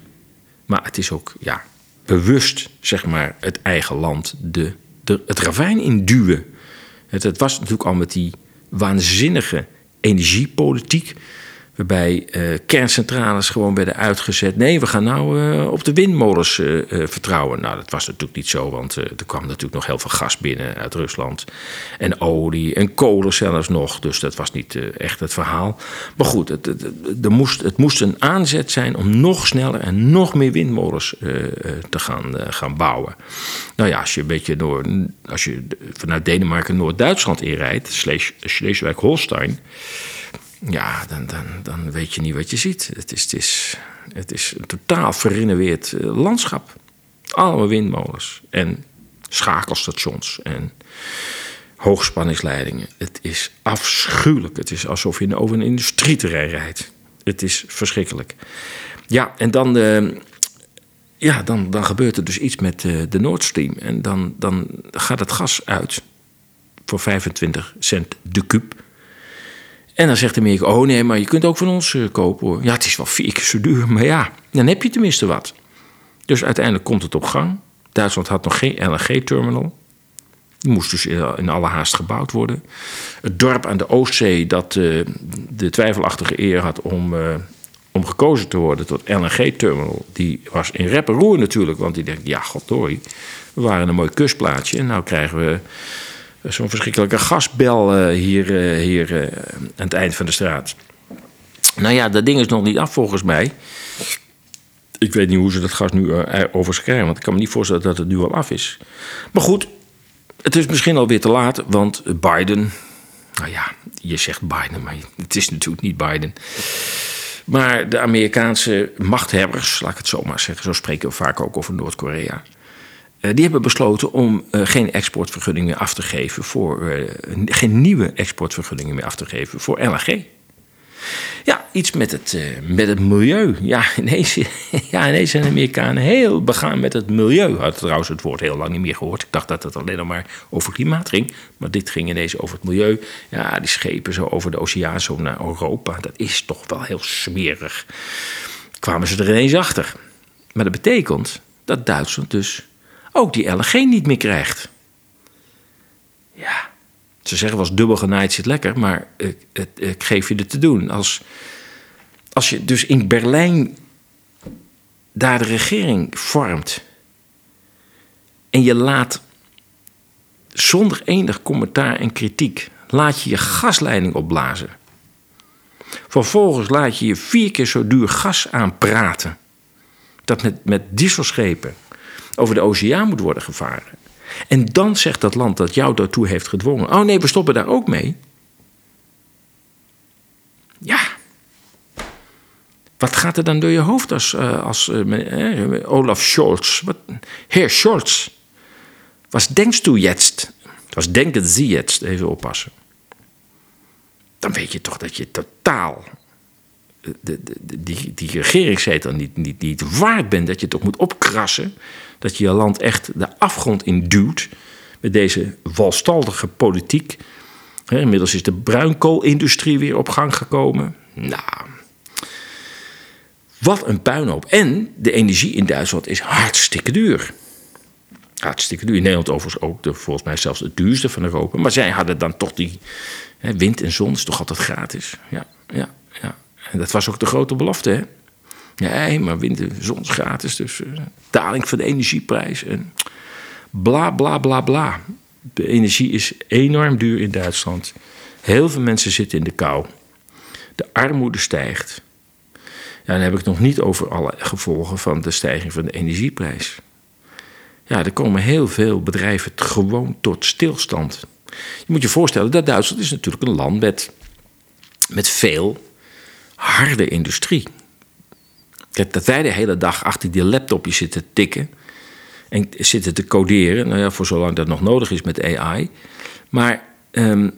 Maar het is ook ja, bewust, zeg maar, het eigen land de, de, het ravijn induwen. Het, het was natuurlijk al met die waanzinnige energiepolitiek Waarbij uh, kerncentrales gewoon werden uitgezet. Nee, we gaan nou uh, op de windmolens uh, vertrouwen. Nou, dat was natuurlijk niet zo, want er kwam natuurlijk nog heel veel gas binnen uit Rusland. En olie en kolen zelfs nog. Dus dat was niet echt het verhaal. Maar goed, het, het, moest, het moest een aanzet zijn om nog sneller en nog meer windmolens te gaan, gaan bouwen. Nou ja, als je een beetje door, als je vanuit Denemarken Noord-Duitsland inrijdt, Schleswig-Holstein ja, dan, dan, dan weet je niet wat je ziet. Het is, het is, het is een totaal verrenoveerd eh, landschap. Allemaal windmolens en schakelstations en hoogspanningsleidingen. Het is afschuwelijk. Het is alsof je over een industrieterrein rijdt. Het is verschrikkelijk. Ja, en dan, uh, ja, dan, dan gebeurt er dus iets met uh, de Nord Stream. En dan, dan gaat het gas uit voor 25 cent de kuub. En dan zegt Amerika, oh nee, maar je kunt ook van ons uh, kopen hoor. Ja, het is wel vier keer zo duur, maar ja, dan heb je tenminste wat. Dus uiteindelijk komt het op gang. Duitsland had nog geen LNG-terminal. Die moest dus in alle haast gebouwd worden. Het dorp aan de Oostzee dat uh, de twijfelachtige eer had om, om gekozen te worden tot LNG-terminal... die was in rep en roer natuurlijk, want die denkt, ja, goddorie... we waren een mooi kustplaatsje en nou krijgen we zo'n verschrikkelijke gasbel uh, hier, uh, hier uh, aan het eind van de straat. Nou ja, dat ding is nog niet af volgens mij. Ik weet niet hoe ze dat gas nu overschrijven, want ik kan me niet voorstellen dat het nu al af is. Maar goed, het is misschien alweer te laat, want Biden. Nou ja, je zegt Biden, maar het is natuurlijk niet Biden. Maar de Amerikaanse machthebbers, laat ik het zo maar zeggen, zo spreken we vaak ook over Noord-Korea. Uh, die hebben besloten om uh, geen exportvergunning meer af te geven voor. Uh, geen nieuwe exportvergunningen meer af te geven voor LNG. Ja, iets met het, met het milieu. Ja ineens, ja, zijn de Amerikanen heel begaan met het milieu. Had trouwens het woord heel lang niet meer gehoord. Ik dacht dat het alleen nog maar over klimaat ging. Maar dit ging ineens over het milieu. Ja, die schepen zo over de oceaan, zo naar Europa. Dat is toch wel heel smerig. Kwamen ze er ineens achter. Maar dat betekent dat Duitsland dus ook die LNG niet meer krijgt. Ja, ze zeggen eens dubbel genaaid zit lekker, maar ik, ik, ik geef je het te doen. Als, als je dus in Berlijn daar de regering vormt en je laat zonder enig commentaar en kritiek, laat je je gasleiding opblazen. Vervolgens laat je je vier keer zo duur gas aanpraten. Dat met, met dieselschepen over de oceaan moet worden gevaren. En dan zegt dat land dat jou daartoe heeft gedwongen: oh nee, we stoppen daar ook mee. Ja. Wat gaat er dan door je hoofd als, eh, als eh, Olaf Scholz? Wat, Heer Scholz, was denkst du jetzt? Was denken Sie jetzt? Even oppassen. Dan weet je toch dat je totaal de, de, die, die regeringszetel niet, niet, niet waard bent. Dat je toch moet opkrassen. Dat je je land echt de afgrond in duwt. Met deze walstaldige politiek. inmiddels is de bruinkoolindustrie weer op gang gekomen. Nou, wat een puinhoop. En de energie in Duitsland is hartstikke duur. Hartstikke duur. In Nederland overigens ook de, volgens mij zelfs het duurste van Europa. Maar zij hadden dan toch die wind en zon, is toch altijd gratis. Ja, ja, ja. En dat was ook de grote belofte, hè? Nee, maar wind en zon is gratis. Dus uh, daling van de energieprijs. En bla, bla, bla, bla. De energie is enorm duur in Duitsland. Heel veel mensen zitten in de kou. De armoede stijgt. Ja, dan heb ik het nog niet over alle gevolgen van de stijging van de energieprijs. Ja, er komen heel veel bedrijven gewoon tot stilstand. Je moet je voorstellen dat Duitsland is natuurlijk een land met, met veel harde industrie. Kijk, dat wij de hele dag achter die laptopje zitten tikken en zitten te coderen, nou ja, voor zolang dat nog nodig is met AI. Maar um,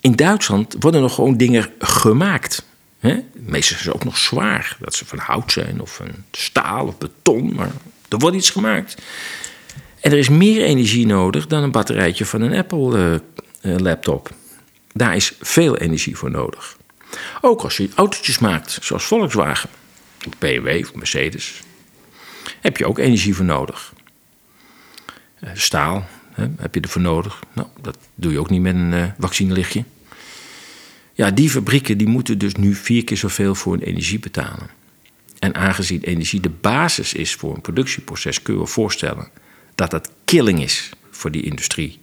in Duitsland worden nog gewoon dingen gemaakt. Hè? Meestal is het ook nog zwaar, dat ze van hout zijn of van staal of beton, maar er wordt iets gemaakt. En er is meer energie nodig dan een batterijtje van een Apple-laptop. Uh, Daar is veel energie voor nodig. Ook als je autootjes maakt, zoals Volkswagen, BMW of Mercedes, heb je ook energie voor nodig. Uh, staal hè, heb je ervoor nodig. Nou, dat doe je ook niet met een uh, vaccinelichtje. Ja, die fabrieken die moeten dus nu vier keer zoveel voor hun energie betalen. En aangezien energie de basis is voor een productieproces, kun je voorstellen dat dat killing is voor die industrie.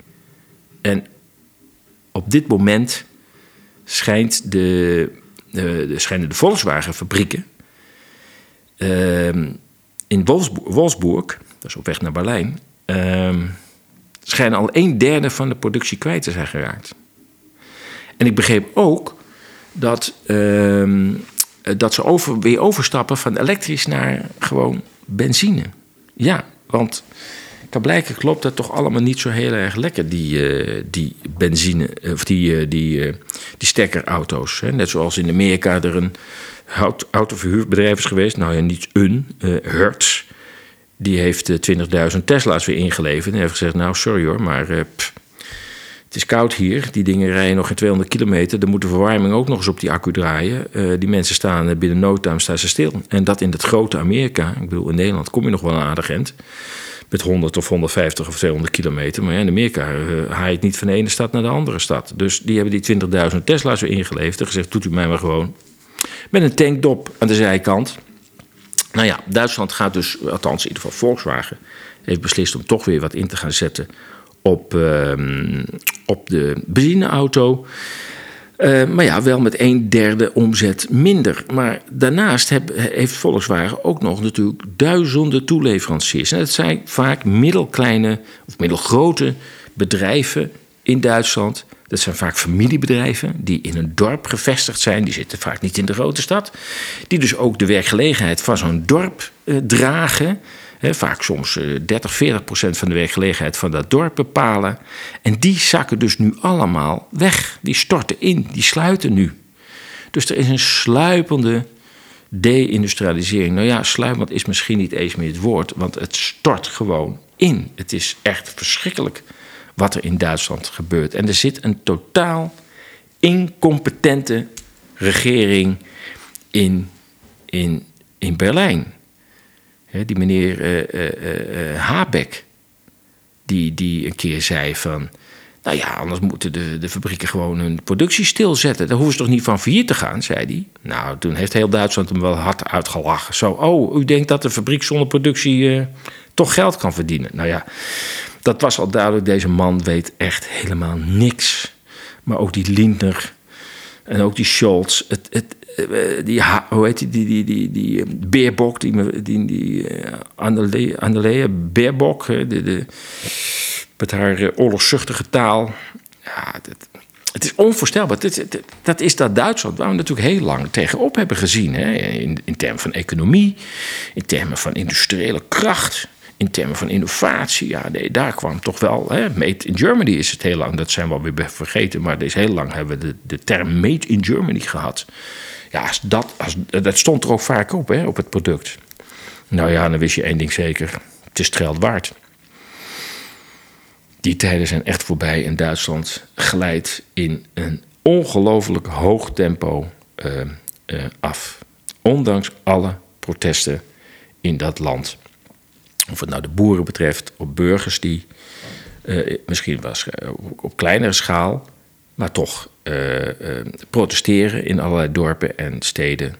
En op dit moment schijnt de, de, de schijnen de Volkswagen-fabrieken in Wolfsburg, dat is op weg naar Berlijn, uh, schijnen al een derde van de productie kwijt te zijn geraakt. En ik begreep ook dat, uh, dat ze over, weer overstappen van elektrisch naar gewoon benzine. Ja, want kan blijken klopt dat toch allemaal niet zo heel erg lekker, die, uh, die benzine, of die, die, die stekkerauto's. Hè? Net zoals in Amerika er een autoverhuurbedrijf is geweest, nou ja, niet een, Hertz. Die heeft 20.000 Tesla's weer ingeleverd en heeft gezegd, nou sorry hoor, maar pff, het is koud hier. Die dingen rijden nog geen 200 kilometer. Dan moet de verwarming ook nog eens op die accu draaien. die mensen staan binnen no staan ze stil. En dat in dat grote Amerika. Ik bedoel, in Nederland kom je nog wel een aardig end met 100 of 150 of 200 kilometer. Maar in Amerika uh, je het niet van de ene stad naar de andere stad. Dus die hebben die 20.000 Tesla's weer ingeleverd en gezegd: doet u mij maar gewoon. Met een tankdop aan de zijkant. Nou ja, Duitsland gaat dus, althans in ieder geval Volkswagen, heeft beslist om toch weer wat in te gaan zetten op, uh, op de benzineauto. Uh, maar ja, wel met een derde omzet minder. Maar daarnaast heeft Volkswagen ook nog natuurlijk duizenden toeleveranciers. En dat zijn vaak middelkleine of middelgrote bedrijven in Duitsland. Dat zijn vaak familiebedrijven die in een dorp gevestigd zijn. Die zitten vaak niet in de grote stad. Die dus ook de werkgelegenheid van zo'n dorp uh, dragen vaak soms 30, eh, 40 procent van de werkgelegenheid van dat dorp bepalen. En die zakken dus nu allemaal weg. Die storten in, die sluiten nu. Dus er is een sluipende deindustrialisering. Nou ja, sluipend is misschien niet eens meer het woord, want het stort gewoon in. Het is echt verschrikkelijk wat er in Duitsland gebeurt. En er zit een totaal incompetente regering in, in, in Berlijn die meneer uh, Habeck, die, die een keer zei van... Nou ja, anders moeten de, de fabrieken gewoon hun productie stilzetten. Daar hoeven ze toch niet van failliet te gaan, zei hij. Nou, toen heeft heel Duitsland hem wel hard uitgelachen. Zo, oh, u denkt dat de fabriek zonder productie toch geld kan verdienen. Nou ja, dat was al duidelijk. Deze man weet echt helemaal niks. Maar ook die Lindner en ook die Scholz. Het, het, eh, die, hoe heet die, die, die, die, die eh, Beerbok, die, die, die uh, Annalea Beerbok, de, de, Met haar eh, oorlogszuchtige taal. Ja, het is onvoorstelbaar. Dat is dat Duitsland waar we natuurlijk heel lang tegenop hebben gezien. Hè? In, in termen van economie, in termen van industriële kracht, in termen van innovatie. Ja, nee, daar kwam toch wel. Hè? Made in Germany is het heel lang. Dat zijn we alweer vergeten. Maar deze heel lang hebben we de, de term Made in Germany gehad. Ja, als dat, als, dat stond er ook vaak op, hè, op het product. Nou ja, dan wist je één ding zeker. Het is het geld waard. Die tijden zijn echt voorbij en Duitsland glijdt in een ongelooflijk hoog tempo uh, uh, af. Ondanks alle protesten in dat land. Of het nou de boeren betreft, of burgers die uh, misschien was, op kleinere schaal, maar toch protesteren in allerlei dorpen en steden.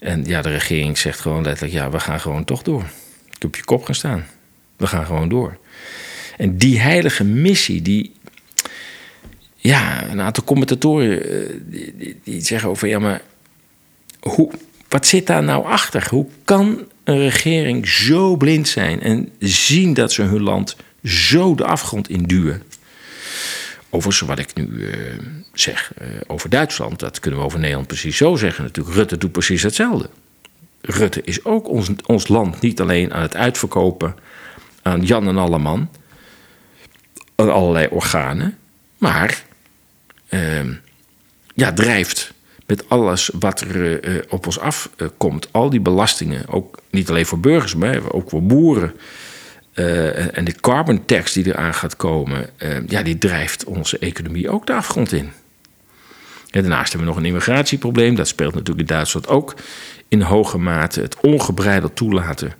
En ja, de regering zegt gewoon letterlijk: ja, we gaan gewoon toch door. Ik op je kop gaan staan. We gaan gewoon door. En die heilige missie, die. Ja, een aantal commentatoren die, die zeggen over: ja, maar hoe, wat zit daar nou achter? Hoe kan een regering zo blind zijn en zien dat ze hun land zo de afgrond induwen? Overigens, wat ik nu uh, zeg uh, over Duitsland, dat kunnen we over Nederland precies zo zeggen. Natuurlijk, Rutte doet precies hetzelfde. Rutte is ook ons, ons land niet alleen aan het uitverkopen aan Jan en Alleman, aan allerlei organen, maar uh, ja, drijft met alles wat er uh, op ons afkomt, al die belastingen, ook niet alleen voor burgers, maar ook voor boeren. Uh, en de carbon tax die eraan gaat komen, ja, die drijft onze economie ook de afgrond in. En daarnaast hebben we nog een immigratieprobleem. Dat speelt natuurlijk in Duitsland ook in hoge mate. Het ongebreideld toelaten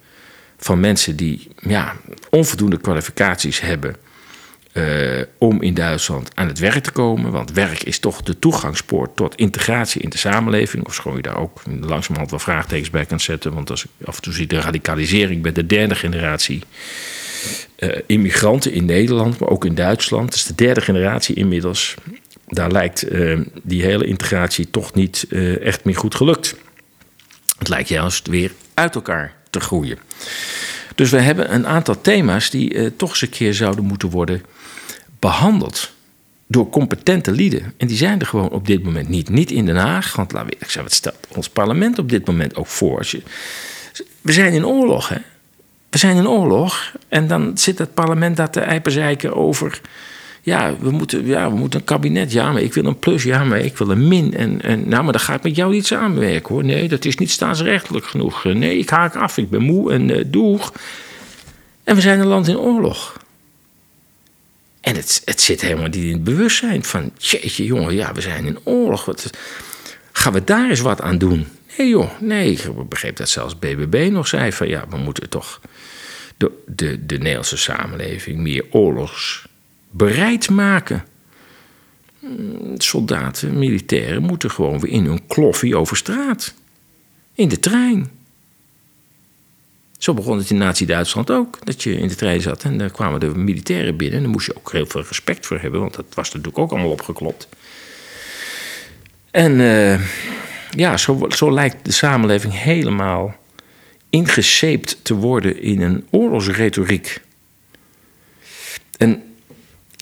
van mensen die ja, onvoldoende kwalificaties hebben. Uh, om in Duitsland aan het werk te komen. Want werk is toch de toegangspoort tot integratie in de samenleving. Of schoon je daar ook langzamerhand wel vraagtekens bij kan zetten. Want als ik af en toe zie de radicalisering bij de derde generatie uh, immigranten in Nederland, maar ook in Duitsland. Is de derde generatie inmiddels. Daar lijkt uh, die hele integratie toch niet echt meer goed gelukt. Het lijkt juist weer uit elkaar te groeien. Dus we hebben een aantal thema's die toch eens een keer zouden moeten worden behandeld door competente lieden. En die zijn er gewoon op dit moment niet. Niet in Den Haag, want laat ik zeggen, wat stelt ons parlement op dit moment ook voor? Je, we zijn in oorlog, hè? We zijn in oorlog en dan zit het parlement daar te eiperzeiken over... Ja we, moeten, ja, we moeten een kabinet. Ja, maar ik wil een plus. Ja, maar ik wil een min. En, en, nou, maar dan ga ik met jou niet samenwerken, hoor. Nee, dat is niet staatsrechtelijk genoeg. Nee, ik haak af. Ik ben moe en uh, doeg. En we zijn een land in oorlog. En het, zit helemaal niet in het bewustzijn van... jeetje jongen, ja, we zijn in oorlog. Wat, gaan we daar eens wat aan doen? Nee joh, nee. Ik begreep dat zelfs BBB nog zei van... ja, we moeten toch de, de, de Nederlandse samenleving meer oorlogsbereid maken. Soldaten, militairen moeten gewoon weer in hun kloffie over straat. In de trein. Zo begon het in Nazi-Duitsland ook. Dat je in de trein zat en daar kwamen de militairen binnen. En daar moest je ook heel veel respect voor hebben, want dat was natuurlijk ook allemaal opgeklopt. En uh, ja, zo, zo lijkt de samenleving helemaal ingeseept te worden in een oorlogsretoriek. En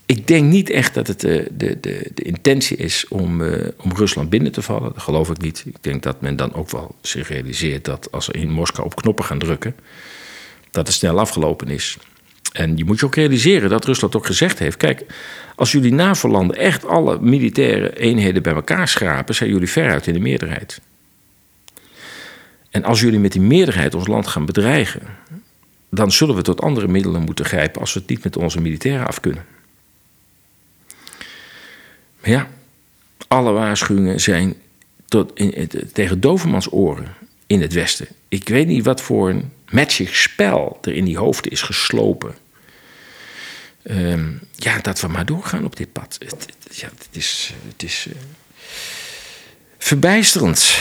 ik denk niet echt dat het de, de, de, de intentie is om, uh, om Rusland binnen te vallen. Dat geloof ik niet. Ik denk dat men dan ook wel zich realiseert dat als ze in Moskou op knoppen gaan drukken, dat het snel afgelopen is. En je moet je ook realiseren dat Rusland ook gezegd heeft: kijk, als jullie NAVO-landen echt alle militaire eenheden bij elkaar schrapen, zijn jullie veruit in de meerderheid. En als jullie met die meerderheid ons land gaan bedreigen, dan zullen we tot andere middelen moeten grijpen als we het niet met onze militairen af kunnen. Ja, alle waarschuwingen zijn tot in, tegen dovermans oren in het Westen. Ik weet niet wat voor een magic spel er in die hoofden is geslopen. Um, ja, dat we maar doorgaan op dit pad. Het, het ja, het is, het is uh, verbijsterend.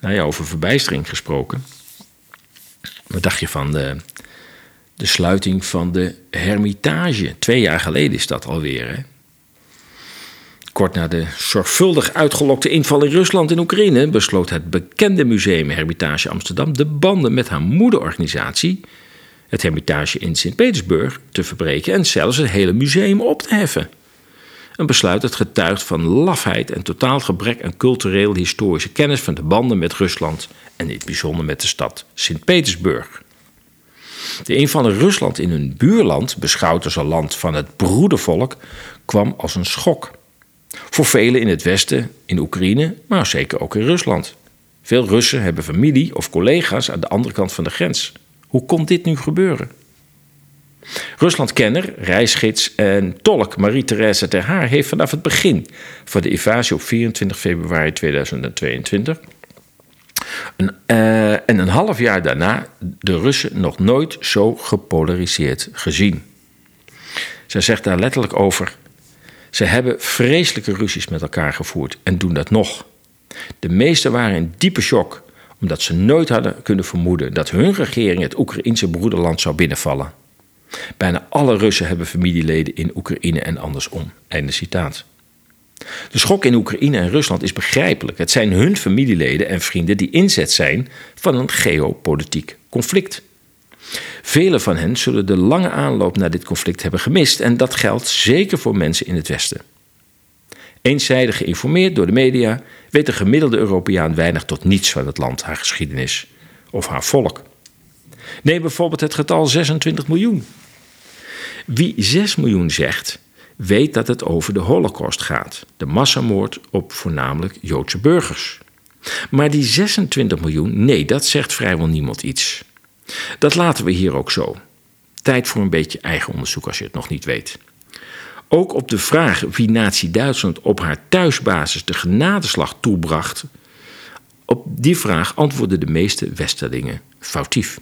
Nou ja, over verbijstering gesproken. Wat dacht je van de, de sluiting van de Hermitage? Twee jaar geleden is dat alweer. Hè? Kort na de zorgvuldig uitgelokte inval in Rusland en Oekraïne besloot het bekende museum Hermitage Amsterdam de banden met haar moederorganisatie, het Hermitage in Sint-Petersburg te verbreken en zelfs het hele museum op te heffen. Een besluit dat getuigt van lafheid en totaal gebrek aan cultureel-historische kennis van de banden met Rusland en in het bijzonder met de stad Sint-Petersburg. De van Rusland in hun buurland, beschouwd als een land van het broedervolk, kwam als een schok. Voor velen in het Westen, in Oekraïne, maar zeker ook in Rusland. Veel Russen hebben familie of collega's aan de andere kant van de grens. Hoe kon dit nu gebeuren? Ruslandkenner, reisgids en tolk Marie-Thérèse Ter Haar heeft vanaf het begin van de invasie op 24 februari 2022 uh, en een half jaar daarna de Russen nog nooit zo gepolariseerd gezien. Zij zegt daar letterlijk over: ze hebben vreselijke ruzies met elkaar gevoerd en doen dat nog. De meesten waren in diepe shock, omdat ze nooit hadden kunnen vermoeden dat hun regering het Oekraïense broederland zou binnenvallen. Bijna alle Russen hebben familieleden in Oekraïne en andersom. Einde citaat. De schok in Oekraïne en Rusland is begrijpelijk. Het zijn hun familieleden en vrienden die inzet zijn van een geopolitiek conflict. Velen van hen zullen de lange aanloop naar dit conflict hebben gemist en dat geldt zeker voor mensen in het Westen. Eenzijdig geïnformeerd door de media weet de gemiddelde Europeaan weinig tot niets van het land, haar geschiedenis of haar volk. Neem bijvoorbeeld het getal 26 miljoen. Wie 6 miljoen zegt, weet dat het over de Holocaust gaat, de massamoord op voornamelijk Joodse burgers. Maar die 26 miljoen, nee, dat zegt vrijwel niemand iets. Dat laten we hier ook zo. Tijd voor een beetje eigen onderzoek als je het nog niet weet. Ook op de vraag wie Nazi-Duitsland op haar thuisbasis de genadeslag toebracht, op die vraag antwoorden de meeste Westerlingen foutief.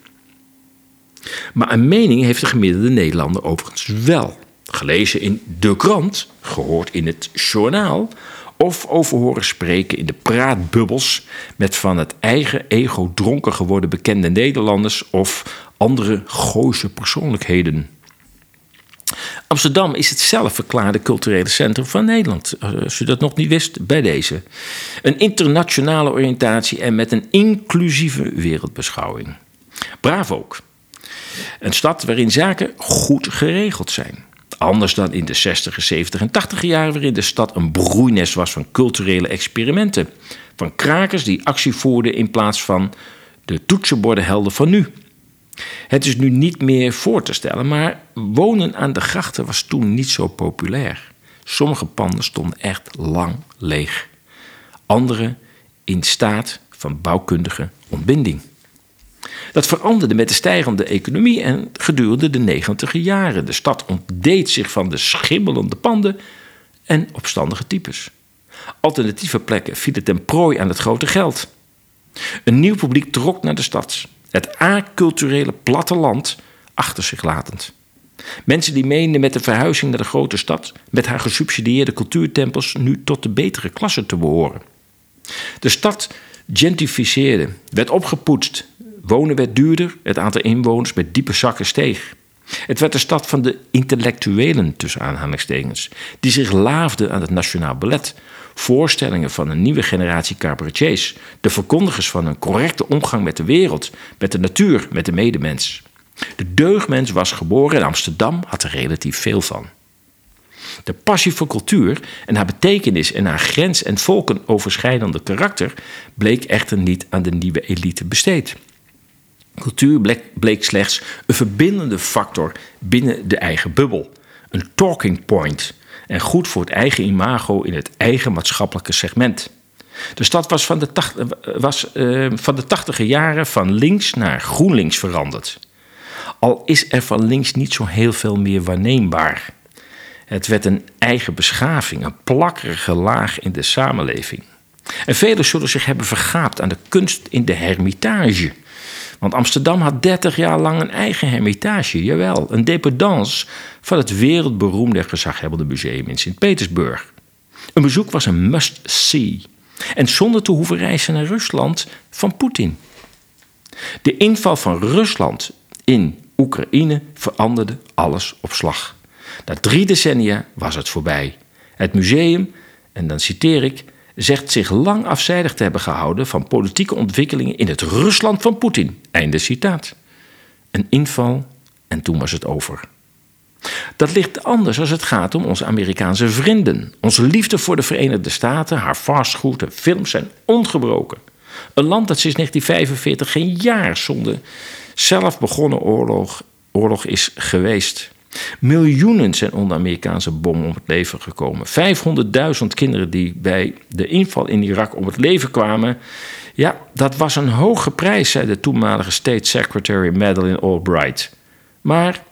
Maar een mening heeft de gemiddelde Nederlander overigens wel. Gelezen in de krant, gehoord in het journaal of over horen spreken in de praatbubbels met van het eigen ego dronken geworden bekende Nederlanders of andere Gooise persoonlijkheden. Amsterdam is het zelfverklaarde culturele centrum van Nederland. Als u dat nog niet wist, bij deze. Een internationale oriëntatie en met een inclusieve wereldbeschouwing. Braaf ook. Een stad waarin zaken goed geregeld zijn. Anders dan in de 60, 70 en 80 jaren, waarin de stad een broeinest was van culturele experimenten. Van krakers die actie voerden in plaats van de toetsenbordenhelden van nu. Het is nu niet meer voor te stellen, maar wonen aan de grachten was toen niet zo populair. Sommige panden stonden echt lang leeg. Andere in staat van bouwkundige ontbinding. Dat veranderde met de stijgende economie en gedurende de negentiger jaren. De stad ontdeed zich van de schimmelende panden en opstandige types. Alternatieve plekken vielen ten prooi aan het grote geld. Een nieuw publiek trok naar de stad, het aculturele platteland achter zich latend. Mensen die meenden met de verhuizing naar de grote stad, met haar gesubsidieerde cultuurtempels, nu tot de betere klasse te behoren. De stad gentrificeerde, werd opgepoetst, Wonen werd duurder, het aantal inwoners met diepe zakken steeg. Het werd de stad van de intellectuelen, tussen aanhalingstekens, die zich laafden aan het nationaal ballet. Voorstellingen van een nieuwe generatie cabaretiers, de verkondigers van een correcte omgang met de wereld, met de natuur, met de medemens. De deugdmens was geboren in Amsterdam, had er relatief veel van. De passie voor cultuur en haar betekenis en haar grens- en volkenoverschrijdende karakter bleek echter niet aan de nieuwe elite besteed. Cultuur bleek, slechts een verbindende factor binnen de eigen bubbel. Een talking point. En goed voor het eigen imago in het eigen maatschappelijke segment. De stad was van de, was, uh, van de tachtige jaren van links naar GroenLinks veranderd. Al is er van links niet zo heel veel meer waarneembaar. Het werd een eigen beschaving, een plakkerige laag in de samenleving. En velen zullen zich hebben vergaapt aan de kunst in de hermitage. Want Amsterdam had 30 jaar lang een eigen hermitage, jawel, een dependance van het wereldberoemde en gezaghebbende museum in Sint-Petersburg. Een bezoek was een must-see. En zonder te hoeven reizen naar Rusland van Poetin. De inval van Rusland in Oekraïne veranderde alles op slag. Na drie decennia was het voorbij. Het museum, en dan citeer ik, zegt zich lang afzijdig te hebben gehouden van politieke ontwikkelingen in het Rusland van Poetin. Einde citaat. Een inval en toen was het over. Dat ligt anders als het gaat om onze Amerikaanse vrienden. Onze liefde voor de Verenigde Staten, haar vastgoed en films zijn ongebroken. Een land dat sinds 1945 geen jaar zonder zelf begonnen oorlog, oorlog is geweest. Miljoenen zijn onder Amerikaanse bom om het leven gekomen. 500.000 kinderen die bij de inval in Irak om het leven kwamen. Ja, dat was een hoge prijs, zei de toenmalige State Secretary Madeleine Albright. Maar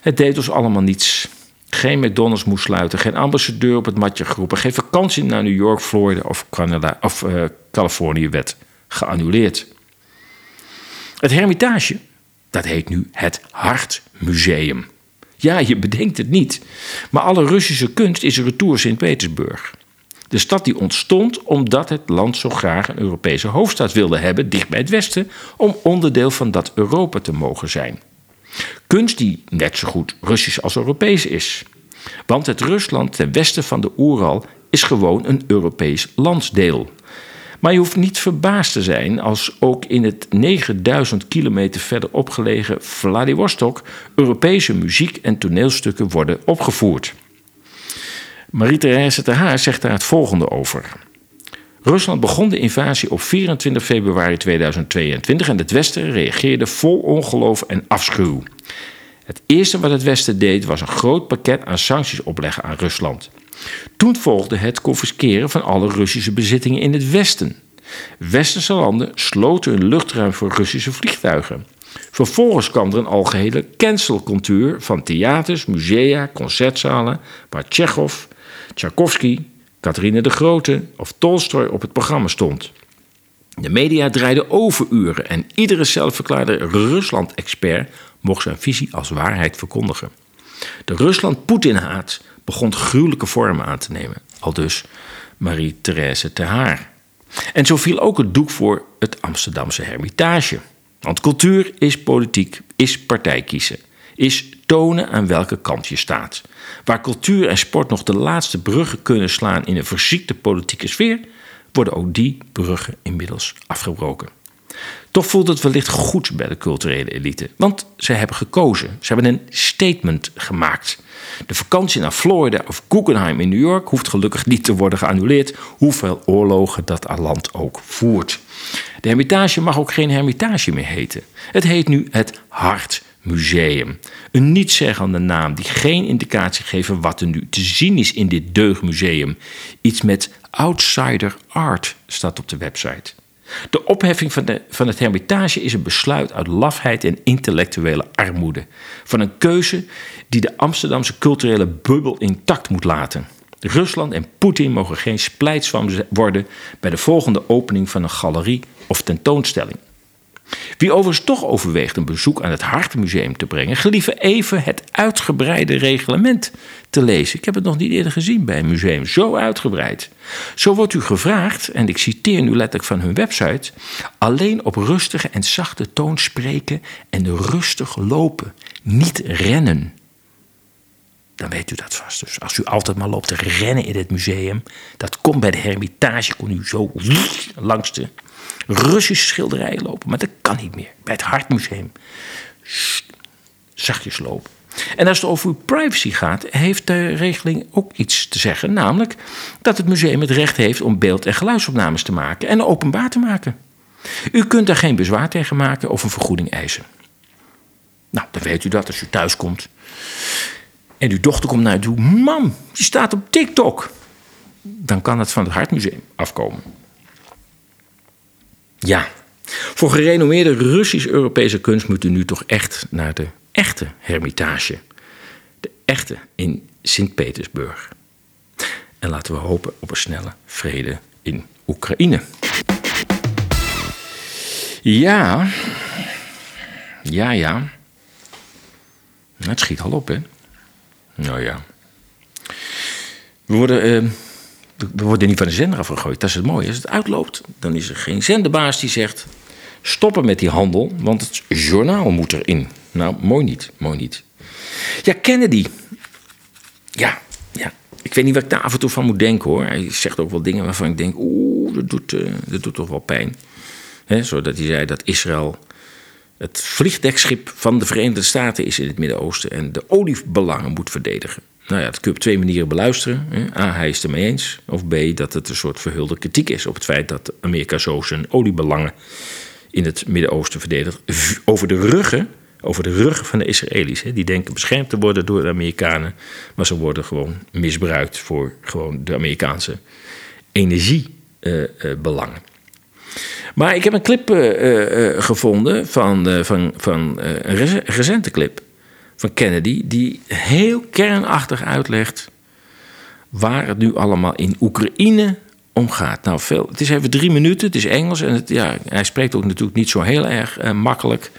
het deed ons allemaal niets. Geen McDonald's moest sluiten, geen ambassadeur op het matje geroepen, geen vakantie naar New York, Florida of, Canada, of uh, Californië werd geannuleerd. Het Hermitage, dat heet nu het Hartmuseum. Ja, je bedenkt het niet, maar alle Russische kunst is retour Sint-Petersburg. De stad die ontstond omdat het land zo graag een Europese hoofdstad wilde hebben, dicht bij het Westen, om onderdeel van dat Europa te mogen zijn. Kunst die net zo goed Russisch als Europees is. Want het Rusland ten westen van de Oeral is gewoon een Europees landsdeel. Maar je hoeft niet verbaasd te zijn als ook in het 9000 kilometer verder opgelegen Vladivostok Europese muziek en toneelstukken worden opgevoerd. Marie-Thérèse Haar zegt daar het volgende over. Rusland begon de invasie op 24 februari 2022 en het Westen reageerde vol ongeloof en afschuw. Het eerste wat het Westen deed was een groot pakket aan sancties opleggen aan Rusland. Toen volgde het confisceren van alle Russische bezittingen in het Westen. Westerse landen sloten hun luchtruim voor Russische vliegtuigen. Vervolgens kwam er een algehele cancelcultuur van theaters, musea, concertzalen waar Tsjechov, Tchaikovsky, Catharine de Grote of Tolstoy op het programma stond. De media draaiden overuren en iedere zelfverklaarde Rusland-expert mocht zijn visie als waarheid verkondigen. De Rusland-Poetin-haat begon gruwelijke vormen aan te nemen, al dus Marie-Thérèse Haar. En zo viel ook het doek voor het Amsterdamse Hermitage. Want cultuur is politiek, is partijkiezen, is tonen aan welke kant je staat. Waar cultuur en sport nog de laatste bruggen kunnen slaan in een verziekte politieke sfeer, worden ook die bruggen inmiddels afgebroken. Toch voelt het wellicht goed bij de culturele elite, want ze hebben gekozen. Ze hebben een statement gemaakt. De vakantie naar Florida of Guggenheim in New York hoeft gelukkig niet te worden geannuleerd, hoeveel oorlogen dat land ook voert. De Hermitage mag ook geen Hermitage meer heten. Het heet nu het Hart Museum. Een nietszeggende naam die geen indicatie geeft wat er nu te zien is in dit deugmuseum. Iets met outsider art staat op de website. De opheffing van, de, van het Hermitage is een besluit uit lafheid en intellectuele armoede. Van een keuze die de Amsterdamse culturele bubbel intact moet laten. Rusland en Poetin mogen geen splijtswam worden bij de volgende opening van een galerie of tentoonstelling. Wie overigens toch overweegt een bezoek aan het Hartmuseum te brengen, gelieve even het uitgebreide reglement te lezen. Ik heb het nog niet eerder gezien bij een museum, zo uitgebreid. Zo wordt u gevraagd, en ik citeer nu letterlijk van hun website, alleen op rustige en zachte toon spreken en rustig lopen, niet rennen. Dan weet u dat vast. Dus als u altijd maar loopt te rennen in het museum, dat komt bij de Hermitage, kon u zo langs de Russische schilderijen lopen. Maar dat kan niet meer. Bij het Hartmuseum. Zachtjes lopen. En als het over uw privacy gaat, heeft de regeling ook iets te zeggen. Namelijk dat het museum het recht heeft om beeld- en geluidsopnames te maken en openbaar te maken. U kunt daar geen bezwaar tegen maken of een vergoeding eisen. Nou, dan weet u dat als u thuis komt. En uw dochter komt naar u toe. Mam, die staat op TikTok. Dan kan het van het Hartmuseum afkomen. Ja, voor gerenommeerde Russisch-Europese kunst moet u nu toch echt naar de echte Hermitage. De echte in Sint-Petersburg. En laten we hopen op een snelle vrede in Oekraïne. Ja, ja, ja. Het schiet al op, hè? Nou ja. We worden. Uh, we worden niet van de zender afgegooid. Dat is het mooie. Als het uitloopt, dan is er geen zenderbaas die zegt... stoppen met die handel, want het journaal moet erin. Nou, mooi niet, mooi niet. Ja, Kennedy. Ja, ja. Ik weet niet wat ik daar af en toe van moet denken, hoor. Hij zegt ook wel dingen waarvan ik denk... oeh, dat doet, uh, dat doet toch wel pijn. Zodat hij zei dat Israël Het vliegdekschip van de Verenigde Staten is in het Midden-Oosten en de oliebelangen moet verdedigen. Nou ja, dat kun je op twee manieren beluisteren. A, hij is het ermee eens. Of B, dat het een soort verhulde kritiek is op het feit dat Amerika zo zijn oliebelangen in het Midden-Oosten verdedigt. Over de ruggen, over de ruggen van de Israëli's. Die denken beschermd te worden door de Amerikanen. Maar ze worden gewoon misbruikt voor gewoon de Amerikaanse energiebelangen. Maar ik heb een clip eh, eh, eh, gevonden van, eh, van, van eh, een rece- recente clip van Kennedy, die heel kernachtig uitlegt waar het nu allemaal in Oekraïne om gaat. Nou, veel, het is even drie minuten, het is Engels en het, ja, hij spreekt ook natuurlijk niet zo heel erg eh, makkelijk.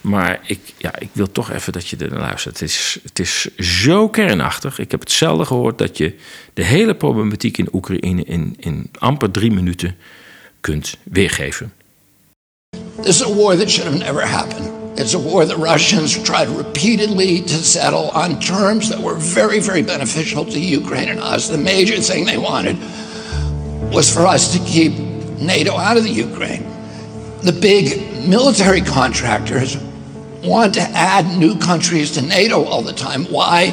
Maar ik, ja, ik wil toch even dat je er naar luistert. Het is, het is zo kernachtig. Ik heb het zelden gehoord dat je de hele problematiek in Oekraïne in, in amper drie minuten kunt weergeven. This is a war that should have never happened. It's a war that Russians tried repeatedly to settle on terms that were very, very beneficial to Ukraine and us. The major thing they wanted was for us to keep NATO out of the Ukraine. The big military contractors want to add new countries to NATO all the time. Why?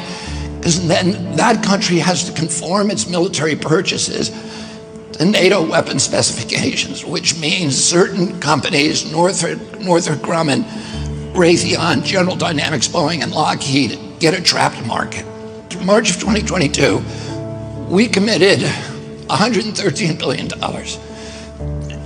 Because then that country has to conform its military purchases to NATO weapon specifications, which means certain companies, Northrop, Northrop Grumman, Raytheon, General Dynamics, Boeing, and Lockheed, get a trapped market. To March of 2022, we committed $113 billion.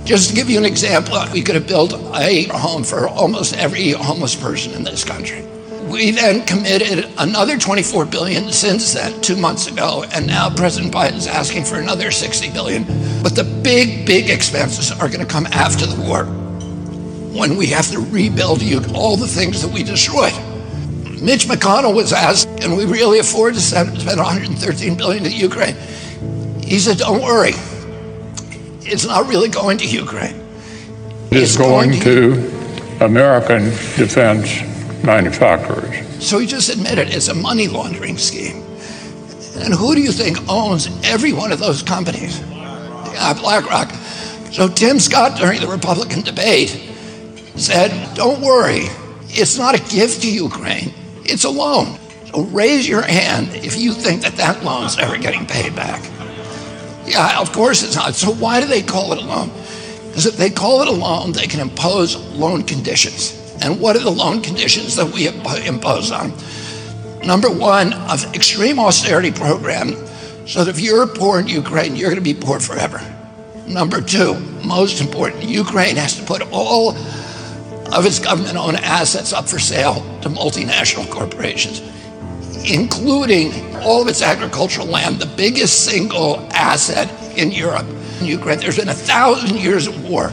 Just to give you an example, we could have built a home for almost every homeless person in this country. We then committed another 24 billion since then, two months ago, and now President Biden is asking for another 60 billion. But the big, big expenses are going to come after the war, when we have to rebuild you- all the things that we destroyed. Mitch McConnell was asked, "Can we really afford to spend spend 113 billion to Ukraine?" He said, "Don't worry, it's not really going to Ukraine. It's going to American defense manufacturers. So he just admitted it's a money laundering scheme. And who do you think owns every one of those companies? Yeah, BlackRock. So Tim Scott, during the Republican debate, said, Don't worry, it's not a gift to Ukraine, it's a loan. So raise your hand if you think that that loan's ever getting paid back. Yeah, of course it's not. So why do they call it a loan? Because if they call it a loan, they can impose loan conditions. And what are the loan conditions that we impo- impose on? Number one, an extreme austerity program, so that if you're poor in Ukraine, you're going to be poor forever. Number two, most important, Ukraine has to put all of its government-owned assets up for sale to multinational corporations including all of its agricultural land, the biggest single asset in Europe. In Ukraine, there's been a thousand years of war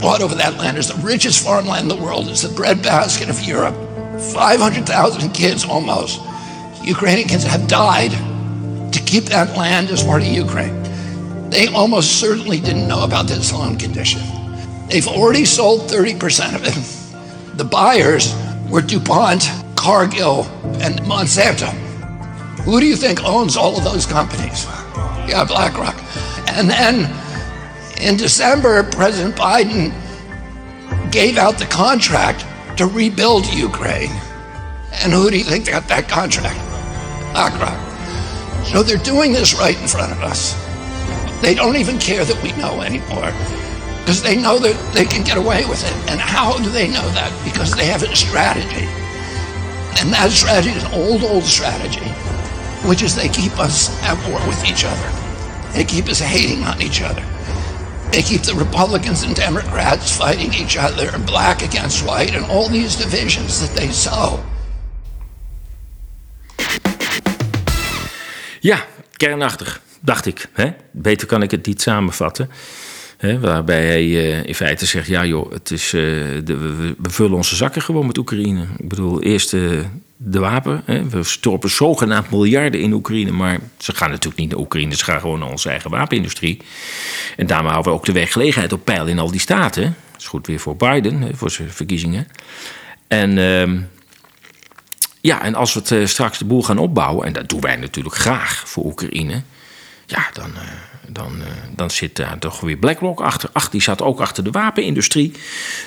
fought over that land. It's the richest farmland in the world. It's the breadbasket of Europe. 500,000 kids almost, Ukrainian kids, have died to keep that land as part of Ukraine. They almost certainly didn't know about this loan condition. They've already sold 30% of it. The buyers were DuPont, Cargill, and Monsanto. Who do you think owns all of those companies? Yeah, BlackRock. And then in December, President Biden gave out the contract to rebuild Ukraine. And who do you think got that contract? BlackRock. So they're doing this right in front of us. They don't even care that we know anymore because they know that they can get away with it. And how do they know that? Because they have a strategy. And that strategy is an old, old strategy, which is they keep us at war with each other. They keep us hating on each other. They keep the Republicans and Democrats fighting each other, and black against white, and all these divisions that they sow. Ja, kernachtig, dacht ik. Hè? Beter kan ik het niet samenvatten. Hè? Waarbij hij eh, in feite zegt: ja, joh, het is, eh, we, vullen onze zakken gewoon met Oekraïne. Ik bedoel, eerst eh, de wapen. Hè? We storpen zogenaamd miljarden in Oekraïne. Maar ze gaan natuurlijk niet naar Oekraïne, ze gaan gewoon naar onze eigen wapenindustrie. En daarmee houden we ook de werkgelegenheid op peil in al die staten. Dat is goed weer voor Biden, hè, voor zijn verkiezingen. En. ehm, ja, en als we het, straks de boel gaan opbouwen, en dat doen wij natuurlijk graag voor Oekraïne, ja, dan, dan, eh, dan zit daar toch weer BlackRock achter. Ach, die zat ook achter de wapenindustrie.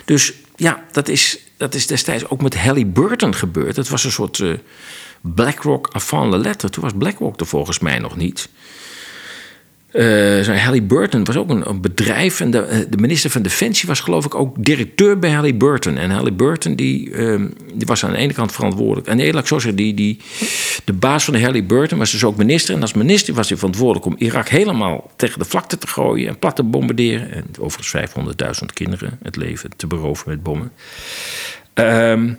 Dus ja, dat is, dat is destijds ook met Halliburton gebeurd. Het was een soort eh, BlackRock avant la lettre. Toen was BlackRock er volgens mij nog niet. Uh, Halliburton was ook een, bedrijf. En de, eh, de, minister van Defensie was geloof ik ook directeur bij Halliburton. En Halliburton die, uh, die was aan de ene kant verantwoordelijk. En ik zo die, die, de baas van de Halliburton was dus ook minister. En als minister was hij verantwoordelijk om Irak helemaal tegen de vlakte te gooien. En plat te bombarderen. En overigens 500.000 kinderen het leven te beroven met bommen. Um,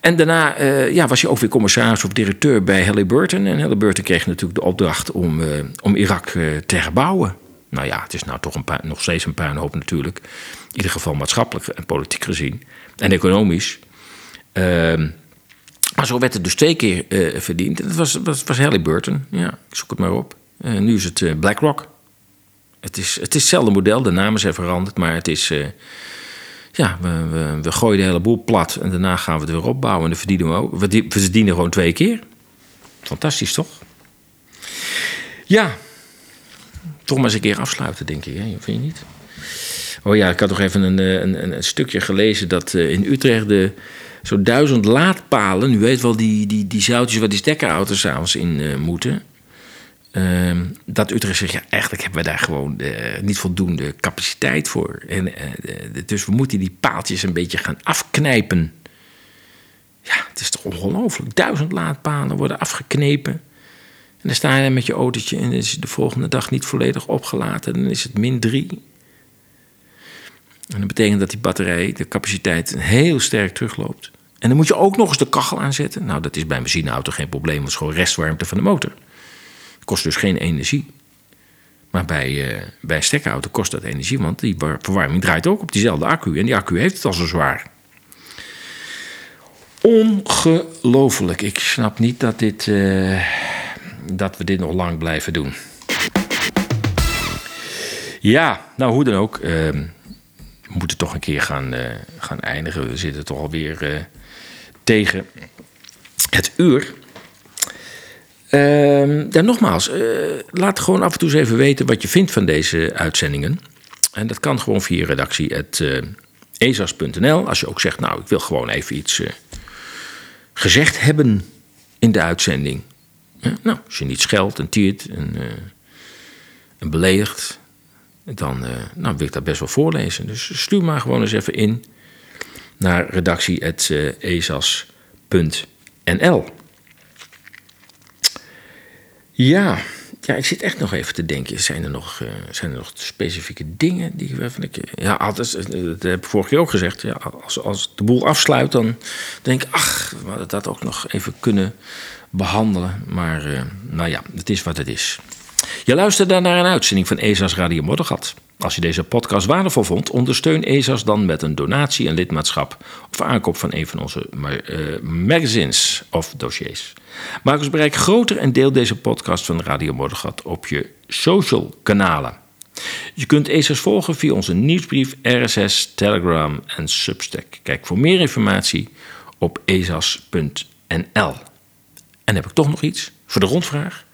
en daarna uh, ja, was hij ook weer commissaris of directeur bij Halliburton. En Halliburton kreeg natuurlijk de opdracht om, uh, om Irak uh, te herbouwen. Nou ja, het is nou toch een nog steeds een puinhoop natuurlijk. In ieder geval maatschappelijk en politiek gezien. En economisch. Ehm, maar zo werd het dus twee keer verdiend. En dat was, was, was Halliburton. Ja, ik zoek het maar op. nu is het BlackRock. Het is, het is hetzelfde model. De namen zijn veranderd. Maar het is ja, we, we, gooien de hele boel plat en daarna gaan we het weer opbouwen. En dan verdienen we ook. We verdienen gewoon twee keer. Fantastisch, toch? Ja, toch maar eens een keer afsluiten, denk ik. Hè? Vind je niet? Oh ja, ik had nog even een, een, een stukje gelezen dat eh, in Utrecht de zo'n duizend laadpalen, u weet wel die, die, die zoutjes waar die stekkerauto's s'avonds in uh, moeten. Uh, dat Utrecht zegt, ja, eigenlijk hebben we daar gewoon uh, niet voldoende capaciteit voor. En, uh, dus we moeten die paaltjes een beetje gaan afknijpen. Ja, het is toch ongelooflijk. Duizend laadpalen worden afgeknepen. En dan sta je met je autootje en is de volgende dag niet volledig opgelaten. Dan is het min drie. En dat betekent dat die batterij, de capaciteit, heel sterk terugloopt. En dan moet je ook nog eens de kachel aanzetten. Nou, dat is bij een benzineauto geen probleem, want het is gewoon restwarmte van de motor kost dus geen energie. Maar bij, uh, bij een stekkerauto kost dat energie, want die verwarming draait ook op diezelfde accu. En die accu heeft het al zo zwaar. Ongelooflijk. Ik snap niet dat, dit, uh, dat we dit nog lang blijven doen. Ja, nou hoe dan ook. Uh, we moeten toch een keer gaan, uh, gaan eindigen. We zitten toch alweer tegen het uur. Uh, ja, nogmaals, uh, laat gewoon af en toe eens even weten wat je vindt van deze uitzendingen. En dat kan gewoon via redactie.ezas.nl. Als je ook zegt, nou, ik wil gewoon even iets uh, gezegd hebben in de uitzending. Ja, nou, als je niet scheldt en tiert en, uh, en beledigt, dan nou, wil ik dat best wel voorlezen. Dus stuur maar gewoon eens even in naar redactie.ezas.nl. Ja, ja, ik zit echt nog even te denken. Zijn er nog, uh, zijn er nog specifieke dingen die waarvan ik. Ja, altijd, eh, dat heb ik vorige keer ook gezegd. Ja, als, als de boel afsluit, dan denk ik, ach, we hadden dat ook nog even kunnen behandelen. Maar nou ja, het is wat het is. Je luisterde naar een uitzending van ESA's Radio Moddergat. Als je deze podcast waardevol vond, ondersteun ESA's dan met een donatie, een lidmaatschap of aankoop van een van onze uh, magazines of dossiers. Maak ons bereik groter en deel deze podcast van Radio Moddergat op je social kanalen. Je kunt ESA's volgen via onze nieuwsbrief, RSS, Telegram en Substack. Kijk voor meer informatie op esas.nl. En heb ik toch nog iets voor de rondvraag?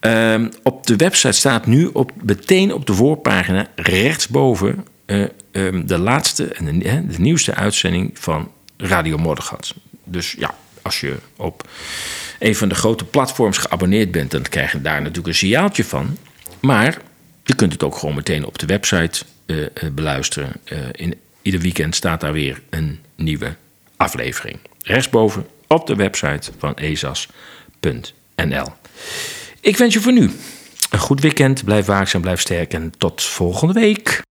Uh, op de website staat nu op, meteen op de voorpagina rechtsboven uh, um, de laatste en de, nieuwste uitzending van Radio Moddergat. Dus ja, als je op een van de grote platforms geabonneerd bent, dan krijg je daar natuurlijk een signaaltje van. Maar je kunt het ook gewoon meteen op de website uh, beluisteren. Uh, in ieder weekend staat daar weer een nieuwe aflevering. Rechtsboven op de website van ezas.nl. Ik wens je voor nu een goed weekend. Blijf waakzaam, blijf sterk en tot volgende week.